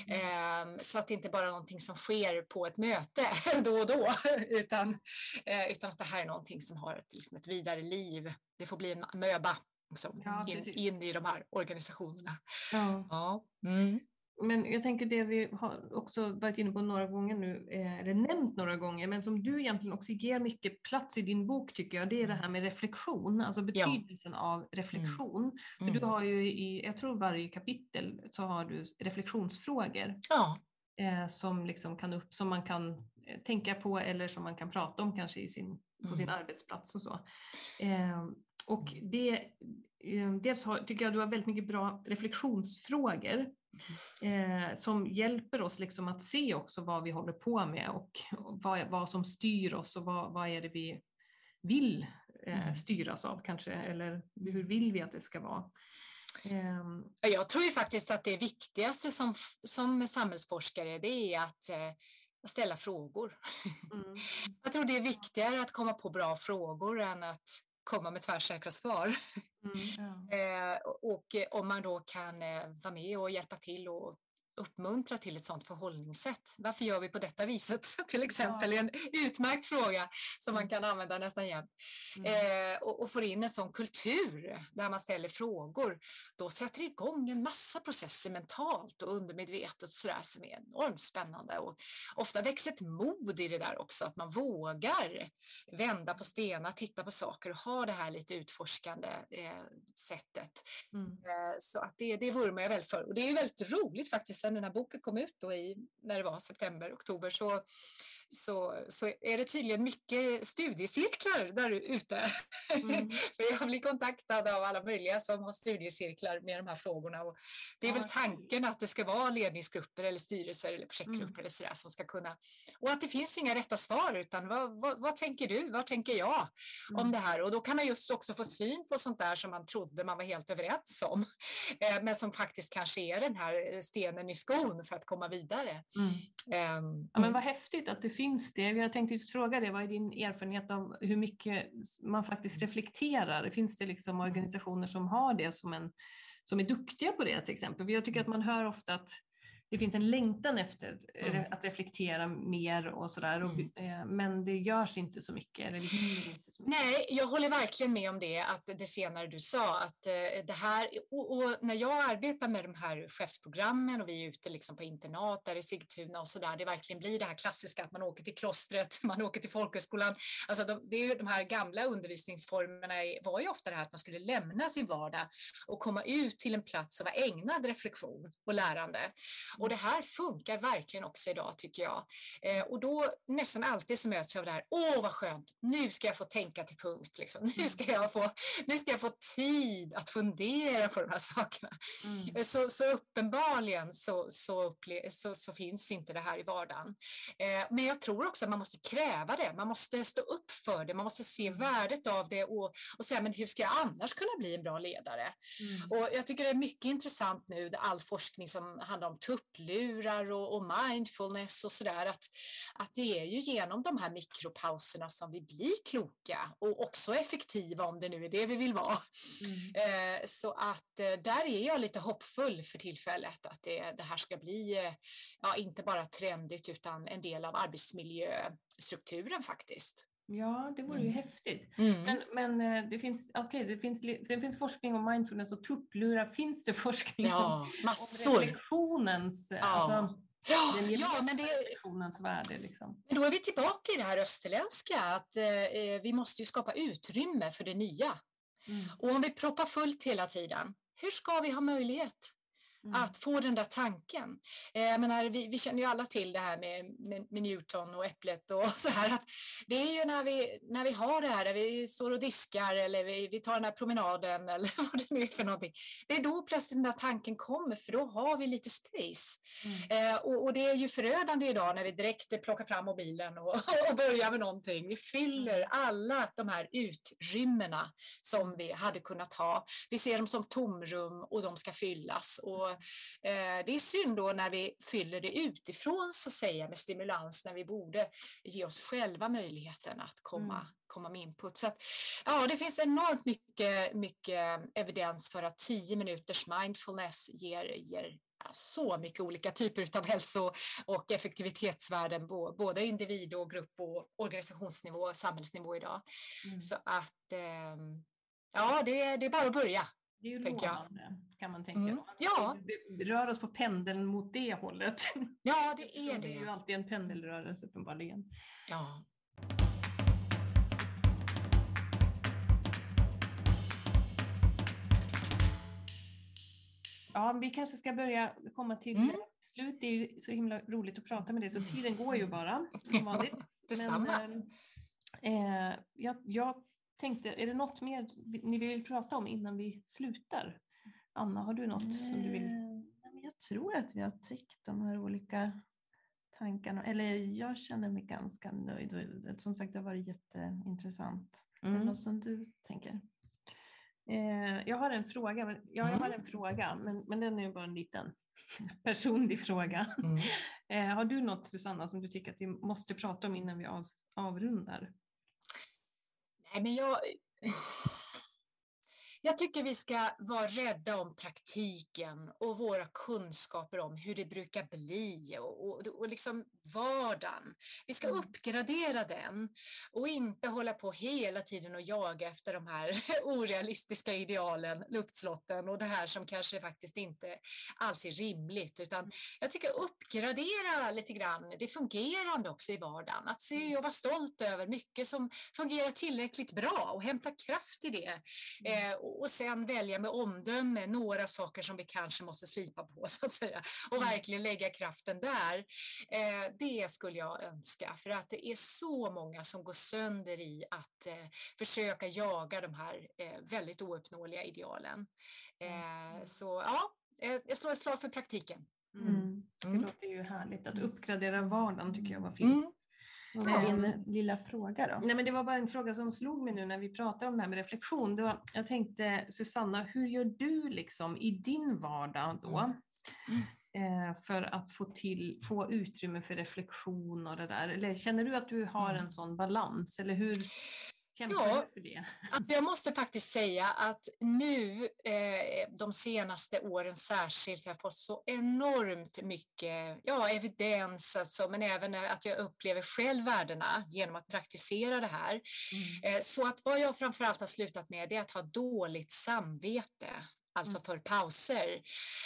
Mm. Eh, så att det inte bara är någonting som sker på ett möte då och då, utan, eh, utan att det här är någonting som har ett, liksom ett vidare liv. Det får bli en möba liksom, ja, in, in, i de här organisationerna. Ja. ja. Mm. Men jag tänker det vi har också varit inne på några gånger nu, eh, eller nämnt några gånger, men som du egentligen också ger mycket plats i din bok tycker jag, det är det här med reflektion, alltså betydelsen ja. av reflektion. Mm. För du mm. har ju i, jag tror varje kapitel så har du reflektionsfrågor. Ja. Eh, som, liksom kan upp, som man kan eh, tänka på eller som man kan prata om kanske i sin, på sin mm. arbetsplats och så. Eh, och mm. det, eh, dels har, tycker jag du har väldigt mycket bra reflektionsfrågor eh, som hjälper oss liksom att se också vad vi håller på med och vad, vad som styr oss och vad, vad är det vi vill eh, mm. styras av kanske, eller hur vill vi att det ska vara? Ehm. Jag tror ju faktiskt att det viktigaste som, som samhällsforskare det är att eh, ställa frågor. Mm. Jag tror det är viktigare att komma på bra frågor än att komma med tvärsäkra svar. Mm, ja. eh, och om man då kan eh, vara med och hjälpa till och uppmuntra till ett sådant förhållningssätt. Varför gör vi på detta viset? Till exempel ja. en utmärkt fråga som man mm. kan använda nästan jämt. Mm. Eh, och, och får in en sån kultur där man ställer frågor, då sätter det igång en massa processer mentalt och undermedvetet sådär som är enormt spännande. Och ofta växer ett mod i det där också, att man vågar vända på stenar, titta på saker och ha det här lite utforskande eh, sättet. Mm. Eh, så att det, det vurmar jag väldigt för. Och det är väldigt roligt faktiskt sen den här boken kom ut då i, när det var september, oktober, så så, så är det tydligen mycket studiecirklar där ute. Mm. För jag blir kontaktad av alla möjliga som har studiecirklar med de här frågorna. Och det är väl tanken att det ska vara ledningsgrupper eller styrelser eller projektgrupper mm. eller sådär som ska kunna... Och att det finns inga rätta svar utan vad, vad, vad tänker du, vad tänker jag mm. om det här? Och då kan man just också få syn på sånt där som man trodde man var helt överens om. Eh, men som faktiskt kanske är den här stenen i skon för att komma vidare. Mm. Um, ja, men vad häftigt att det finns det? Jag tänkte just fråga det, vad är din erfarenhet av hur mycket man faktiskt reflekterar? Finns det liksom mm. organisationer som har det som, en, som är duktiga på det till exempel? För jag tycker att man hör ofta att det finns en längtan efter mm. att reflektera mer och sådär. Mm. Eh, men det görs inte så mycket. Eller inte så mycket. Nej, jag håller verkligen med om det, att det senare du sa, att eh, det här, och, och när jag arbetar med de här chefsprogrammen och vi är ute liksom på internat där i Sigtuna och så där, det verkligen blir det här klassiska att man åker till klostret, man åker till folkhögskolan. Alltså de, det är de här gamla undervisningsformerna var ju ofta det här att man skulle lämna sin vardag och komma ut till en plats som var ägnad reflektion och lärande. Och det här funkar verkligen också idag tycker jag. Eh, och då nästan alltid så möts jag av det här, åh vad skönt, nu ska jag få tänka till punkt, liksom. nu, ska jag få, nu ska jag få tid att fundera på de här sakerna. Mm. Så, så uppenbarligen så, så, så, så, finns inte det här i vardagen. Eh, men jag tror också att man måste kräva det, man måste stå upp för det, man måste se mm. värdet av det och, och säga, men hur ska jag annars kunna bli en bra ledare? Mm. Och jag tycker det är mycket intressant nu, all forskning som handlar om tupp tupplurar och, och mindfulness och sådär. Att, att det är ju genom de här mikropauserna som vi blir kloka och också effektiva om det nu är det vi vill vara. Mm. Eh, så att eh, där är jag lite hoppfull för tillfället att det, det här ska bli, eh, ja, inte bara trendigt utan en del av arbetsmiljöstrukturen faktiskt. Ja, det vore ju mm. häftigt. Mm. Men, men, eh, det, finns, okay, det, finns, det finns forskning om mindfulness och tupplurar. Finns det forskning ja, om, massor. om reflektionens, ja. alltså, Ja, ja men det, värde. Liksom. Men då är vi tillbaka i det här österländska, att eh, eh, vi måste ju skapa utrymme för det nya. Mm. Och om vi proppar fullt hela tiden, hur ska vi ha möjlighet Mm. Att få den där tanken. Eh, menar, vi, vi, känner ju alla till det här med, med, med, Newton och äpplet och så här. Att det är ju när vi, när vi har det här, där vi står och diskar eller vi, vi tar den här promenaden eller vad det nu är för någonting. Det är då plötsligt den där tanken kommer för då har vi lite space. Mm. Eh, och, och, det är ju förödande idag när vi direkt plockar fram mobilen och, och börjar med någonting. Vi fyller mm. alla de här utrymmena som vi hade kunnat ha. Vi ser dem som tomrum och de ska fyllas. Och eh, det är synd då när vi fyller det utifrån så att säga med stimulans när vi borde ge oss själva möjligheten att komma, mm. komma med input. Så att, ja, det finns enormt mycket, mycket evidens för att tio minuters mindfulness ger, ger så mycket olika typer av hälso och effektivitetsvärden både individ och grupp och organisationsnivå och samhällsnivå idag. Mm. Så att eh, ja, det, det är bara att börja. Det är ju lovande, kan man tänka. Mm. Ja. Vi rör oss på pendeln mot det hållet. Ja, det är det. Det är ju alltid en pendelrörelse uppenbarligen. Ja. Ja, vi kanske ska börja komma till mm. slut. Det är ju så himla roligt att prata med dig, så tiden går ju bara som vanligt. Detsamma. Men, eh, jag, jag tänkte, är det något mer ni vill prata om innan vi slutar? Anna, har du något som du vill? Jag tror att vi har täckt de här olika tankarna, eller jag känner mig ganska nöjd. Som sagt, det har varit jätteintressant. Mm. Är det något som du tänker? Eh, jag har en fråga, ja, jag har en fråga men, men den är bara en liten personlig fråga. Mm. Eh, har du något Susanna som du tycker att vi måste prata om innan vi av, avrundar? Nej, men jag, jag tycker vi ska vara rädda om praktiken och våra kunskaper om hur det brukar bli och, och, och liksom vardagen. Vi ska mm. uppgradera den och inte hålla på hela tiden och jaga efter de här orealistiska idealen, luftslotten och det här som kanske faktiskt inte alls är rimligt. Utan mm. jag tycker uppgradera lite grann det fungerande också i vardagen. Att se mm. och vara stolt över mycket som fungerar tillräckligt bra och hämta kraft i det. Eh, och sen välja med omdöme några saker som vi kanske måste slipa på så att säga och mm. verkligen lägga kraften där. Eh, det skulle jag önska för att det är så många som går sönder i att eh, försöka jaga de här eh, väldigt ouppnåeliga idealen. Mm. Så ja, jag slår ett slag för praktiken. Mm. mm. Det låter ju härligt att uppgradera vardagen tycker jag var fint. Mm. Din mm. lilla fråga då? Nej, men det var bara en fråga som slog mig nu när vi pratade om det här med reflektion. Det var, jag tänkte Susanna, hur gör du liksom i din vardag då? Mm. Eh, för att få, till, få utrymme för reflektion och det där? Eller känner du att du har mm. en sån balans? Eller hur, Kämpar ja, för det? Alltså jag måste faktiskt säga att nu eh, de senaste åren särskilt har jag fått så enormt mycket ja, evidens, alltså, men även att jag upplever själv värdena genom att praktisera det här. Mm. Eh, så att vad jag framförallt har slutat med är att ha dåligt samvete alltså mm. för pauser.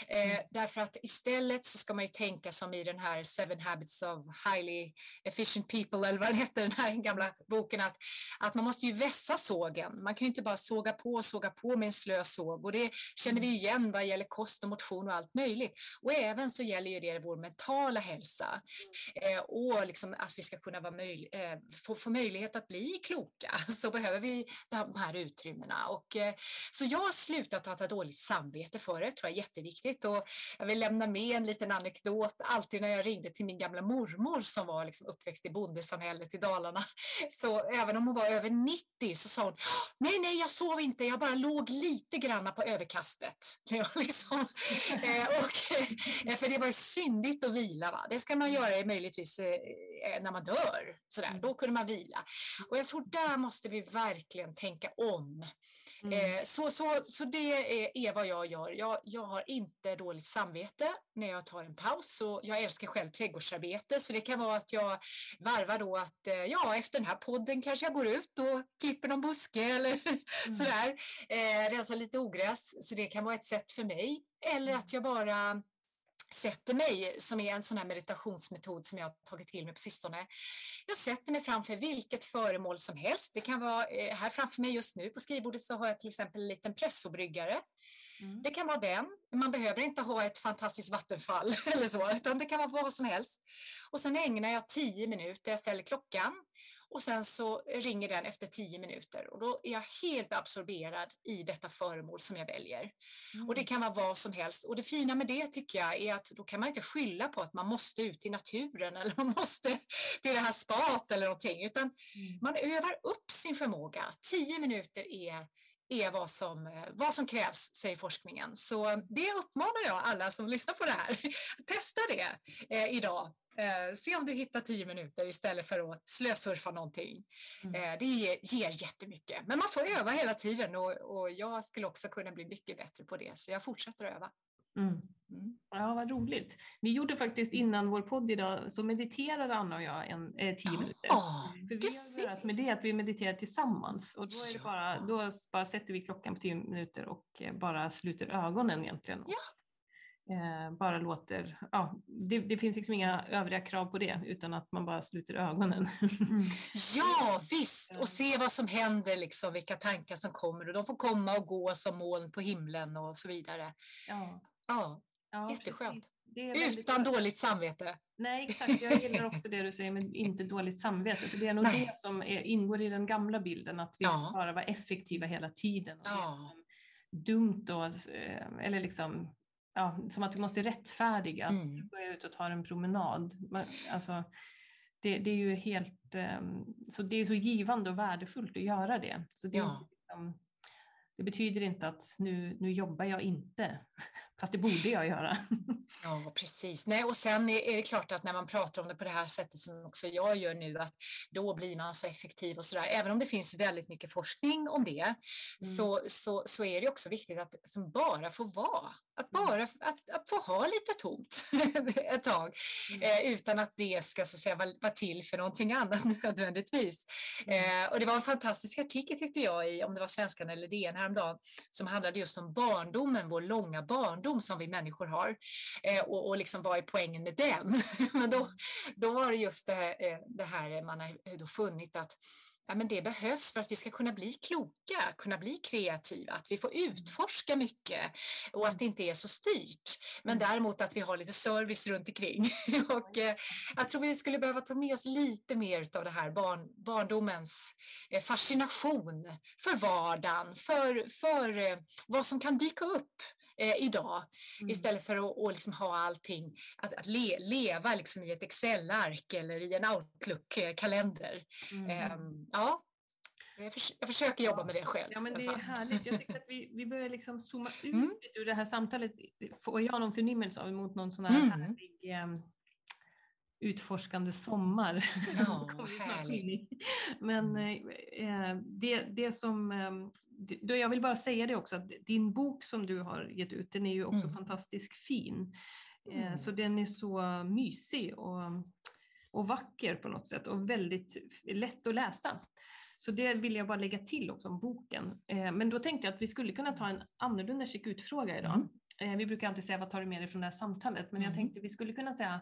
Eh, mm. därför att istället så ska man ju tänka som i den här Seven Habits of Highly Efficient People, eller vad den heter, den här gamla boken, att, att man måste ju vässa sågen. Man kan ju inte bara såga på och såga på med en slö såg och det känner vi ju igen vad gäller kost och motion och allt möjligt. Och även så gäller ju det vår mentala hälsa eh, och liksom att vi ska kunna vara möj eh, få, få möjlighet att bli kloka så behöver vi de här utrymmena. Och, eh, så jag har slutat att ha dåligt samvete för det, tror jag är jätteviktigt. Och jag vill lämna med en liten anekdot. Alltid när jag ringde till min gamla mormor som var liksom uppväxt i bondesamhället i Dalarna, så även om hon var över 90 så sa hon nej, nej, jag sov inte, jag bara låg lite granna på överkastet. liksom, eh, och, eh, för det var syndigt att vila. Va? Det ska man göra möjligtvis eh, när man dör. Sådär. Mm. Då kunde man vila. Och jag tror där måste vi verkligen tänka om. Mm. Så, så, så det är, är vad jag gör. Jag, jag har inte dåligt samvete när jag tar en paus. Så jag älskar själv trädgårdsarbete så det kan vara att jag varvar då att eh, ja, efter den här podden kanske jag går ut och klipper någon buske eller mm. sådär. Eh, rensar lite ogräs så det kan vara ett sätt för mig. Eller att jag bara sätter mig, som är en sån här meditationsmetod som jag har tagit till mig på sistone. Jag sätter mig framför vilket föremål som helst. Det kan vara, eh, här framför mig just nu på skrivbordet så har jag till exempel en liten pressobryggare. Mm. Det kan vara den. Man behöver inte ha ett fantastiskt vattenfall eller så, utan det kan vara vad som helst. Och sen ägnar jag tio minuter, jag ställer klockan och sen så ringer den efter tio minuter och då är jag helt absorberad i detta föremål som jag väljer. Mm. Och det kan vara vad som helst. Och det fina med det tycker jag är att då kan man inte skylla på att man måste ut i naturen eller man måste till det här spat eller någonting, utan mm. man övar upp sin förmåga. Tio minuter är är vad som, vad som krävs, säger forskningen. Så det uppmanar jag alla som lyssnar på det här. Testa det eh, idag. Eh, se om du hittar tio minuter istället för att slösurfa någonting. Mm. Eh, det ger, ger jättemycket. Men man får öva hela tiden och, och jag skulle också kunna bli mycket bättre på det, så jag fortsätter att öva. Mm. Mm. Ja, vad roligt. Vi gjorde faktiskt innan vår podd idag så mediterade Anna och jag en, eh, tio minuter. Oh, För vi har med det att vi mediterar tillsammans och då, är det bara, då bara sätter vi klockan på tio minuter och eh, bara sluter ögonen egentligen. Ja. Eh, bara låter, ja, det, det, finns liksom inga övriga krav på det utan att man bara sluter ögonen. Mm. Ja visst, och se vad som händer, liksom, vilka tankar som kommer och de får komma och gå som moln på himlen och så vidare. Ja. Ja, ja jätteskönt. Utan dåligt samvete. Nej, exakt. Jag gillar också det du säger med inte dåligt samvete. För det är nog Nej. det som är, ingår i den gamla bilden, att vi ska bara vara effektiva hela tiden. Och ja. dumt då, eh, eller liksom ja, som att du måste rättfärdiga att mm. gå ut och ta en promenad. Alltså, det, det, är ju helt, um, så det är så givande och värdefullt att göra det. Så det, ja. liksom, det betyder inte att nu, nu jobbar jag inte, fast det borde jag göra. Ja, precis. Nej, och sen är det klart att när man pratar om det på det här sättet som också jag gör nu, att då blir man så effektiv och sådär. Även om det finns väldigt mycket forskning om det, mm. så, så, så är det också viktigt att som bara få vara. Att mm. bara att, att få ha lite tomt ett tag mm. eh, utan att det ska så att säga, vara, vara till för någonting annat nödvändigtvis. Mm. Eh, och det var en fantastisk artikel tyckte jag i, om det var Svenskan eller DN häromdagen, som handlade just om barndomen, vår långa barndom som vi människor har eh, och, och liksom vad är poängen med den? Men då, då var det just det, eh, det här man har då funnit att ja, men det behövs för att vi ska kunna bli kloka, kunna bli kreativa, att vi får utforska mycket och att det inte är så styrt. Men mm. däremot att vi har lite service runt omkring. och, eh, jag tror vi skulle behöva ta med oss lite mer av det här barn, barndomens fascination för vardagen, för, för eh, vad som kan dyka upp eh, idag mm. istället för att, att liksom ha allting, att, att le, leva liksom i ett Excel-ark eller i en Outlook-kalender. Mm. Eh, ja, jag, förs jag, försöker jobba med det själv. Ja, men det är härligt. Jag tycker att vi, vi börjar liksom zooma ut mm. ur det här samtalet. Får jag någon förnimmelse av mot någon sån här mm. härlig eh, utforskande sommar. Ja, Men mm. eh, det, det som ehm, då jag vill bara säga det också, att din bok som du har gett ut, den är ju också mm. fantastiskt fin. Eh, mm. Så den är så mysig och, och vacker på något sätt och väldigt lätt att läsa. Så det vill jag bara lägga till också om boken. Eh, men då tänkte jag att vi skulle kunna ta en annorlunda check ut-fråga idag. Mm. Eh, vi brukar alltid säga vad tar du med dig från det här samtalet, men jag mm. tänkte vi skulle kunna säga,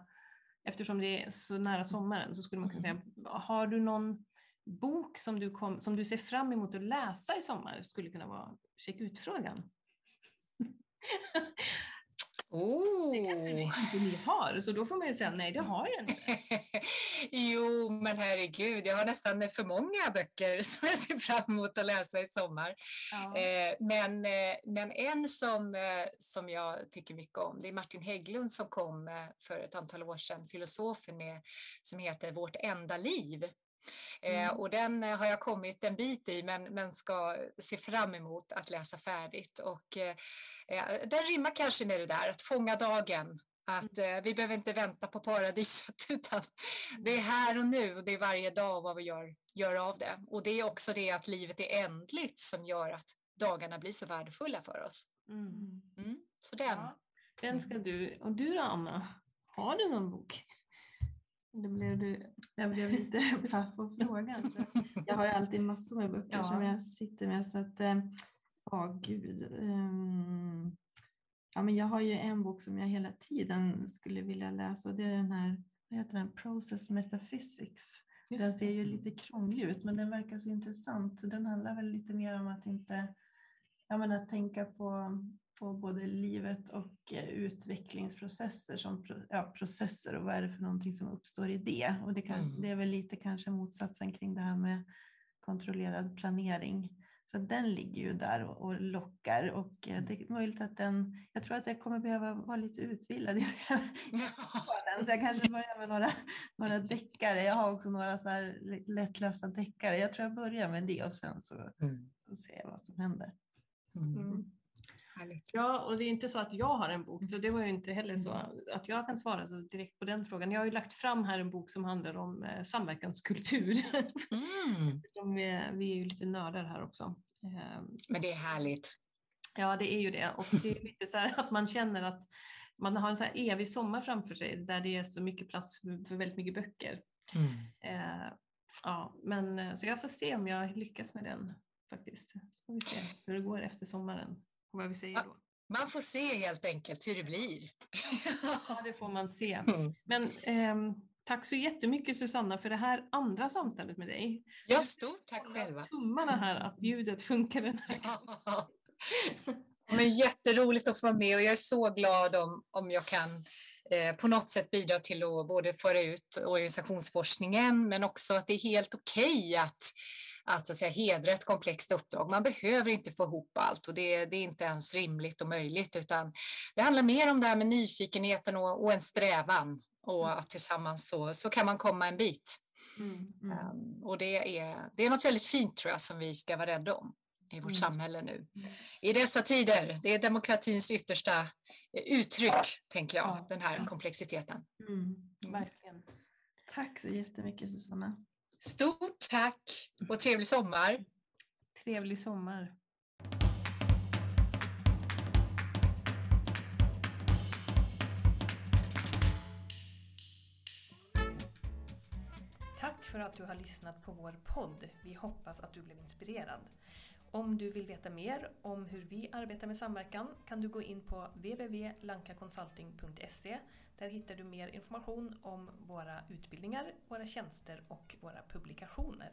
eftersom det är så nära sommaren, så skulle man kunna säga, mm. har du någon bok som du, kom, som du ser fram emot att läsa i sommar skulle kunna vara Check ut-frågan. Oh. Det kanske inte ni har, så då får man ju säga nej, det har jag inte. jo, men herregud, jag har nästan för många böcker som jag ser fram emot att läsa i sommar. Ja. Eh, men, eh, men en som, eh, som jag tycker mycket om, det är Martin Hägglund som kom för ett antal år sedan, filosofen med, som heter Vårt enda liv. Eh, mm. och den eh, har jag kommit en bit i men, men ska se fram emot att läsa färdigt. Och, eh, eh den rimmar kanske med det där att fånga dagen. Att mm. eh, vi behöver inte vänta på paradiset utan det är här och nu och det är varje dag vad vi gör, gör av det. Och det är också det att livet är ändligt som gör att dagarna blir så värdefulla för oss. Mm. Mm, så den. Ja, den ska du. Och du då Anna? Har du någon bok? Det blev du, jag blev lite paff på frågan. Jag har ju alltid massor med böcker ja. som jag sitter med så att, ja oh, gud. Um, ja, men jag har ju en bok som jag hela tiden skulle vilja läsa och det är den här, vad heter den, Process Metaphysics. Just den ser ju lite krånglig ut men den verkar så intressant. Den handlar väl lite mer om att inte, ja men att tänka på på både livet och eh, utvecklingsprocesser som ja, processer och vad är det för någonting som uppstår i det. Och det, kan, mm. det är väl lite kanske motsatsen kring det här med kontrollerad planering. Så den ligger ju där och, lockar och eh, det är möjligt att den, jag tror att jag kommer behöva vara lite utvilad i den. Så jag kanske börjar med några, några deckare. Jag har också några så här lättlästa deckare. Jag tror jag börjar med det och sen så, mm. så ser jag vad som händer. Mm. Härligt. Ja, och det är inte så att jag har en bok, så det var ju inte heller så mm. att jag kan svara så direkt på den frågan. Jag har ju lagt fram här en bok som handlar om eh, samverkanskultur. Mm. som vi, vi är ju lite nördar här också. Eh, Men det är härligt. Ja, det är ju det. Och det är lite så här att man känner att man har en så evig sommar framför sig där det är så mycket plats för, väldigt mycket böcker. Mm. Eh, ja, men, eh, så jag får se om jag lyckas med den faktiskt. Får vi se hur det går efter sommaren vad vi säger då. Man får se helt enkelt hur det blir. ja, det får man se. Mm. Men eh, tack så jättemycket Susanna för det här andra samtalet med dig. Ja, stort tack själva. Tummarna här att ljudet funkar den här Men Jätteroligt att få vara med och jag är så glad om, om jag kan eh, på något sätt bidra till att både föra ut organisationsforskningen men också att det är helt okej okay att att, så att säga, hedra ett komplext uppdrag. Man behöver inte få ihop allt och det, det är inte ens rimligt och möjligt utan det handlar mer om det här med nyfikenheten och, och en strävan och mm. att tillsammans så, så kan man komma en bit. Mm, mm. Um, och det är, det är något väldigt fint tror jag som vi ska vara rädda om i vårt mm. samhälle nu. I dessa tider, det är demokratins yttersta eh, uttryck, tänker jag, ja. den här komplexiteten. Mm. Verkligen. Tack så jättemycket Susanna. Stort tack och trevlig sommar. Trevlig sommar. Tack för att du har lyssnat på vår podd. Vi hoppas att du blev inspirerad. Om du vill veta mer om hur vi arbetar med samverkan kan du gå in på www.lankaconsulting.se. Där hittar du mer information om våra utbildningar, våra tjänster och våra publikationer.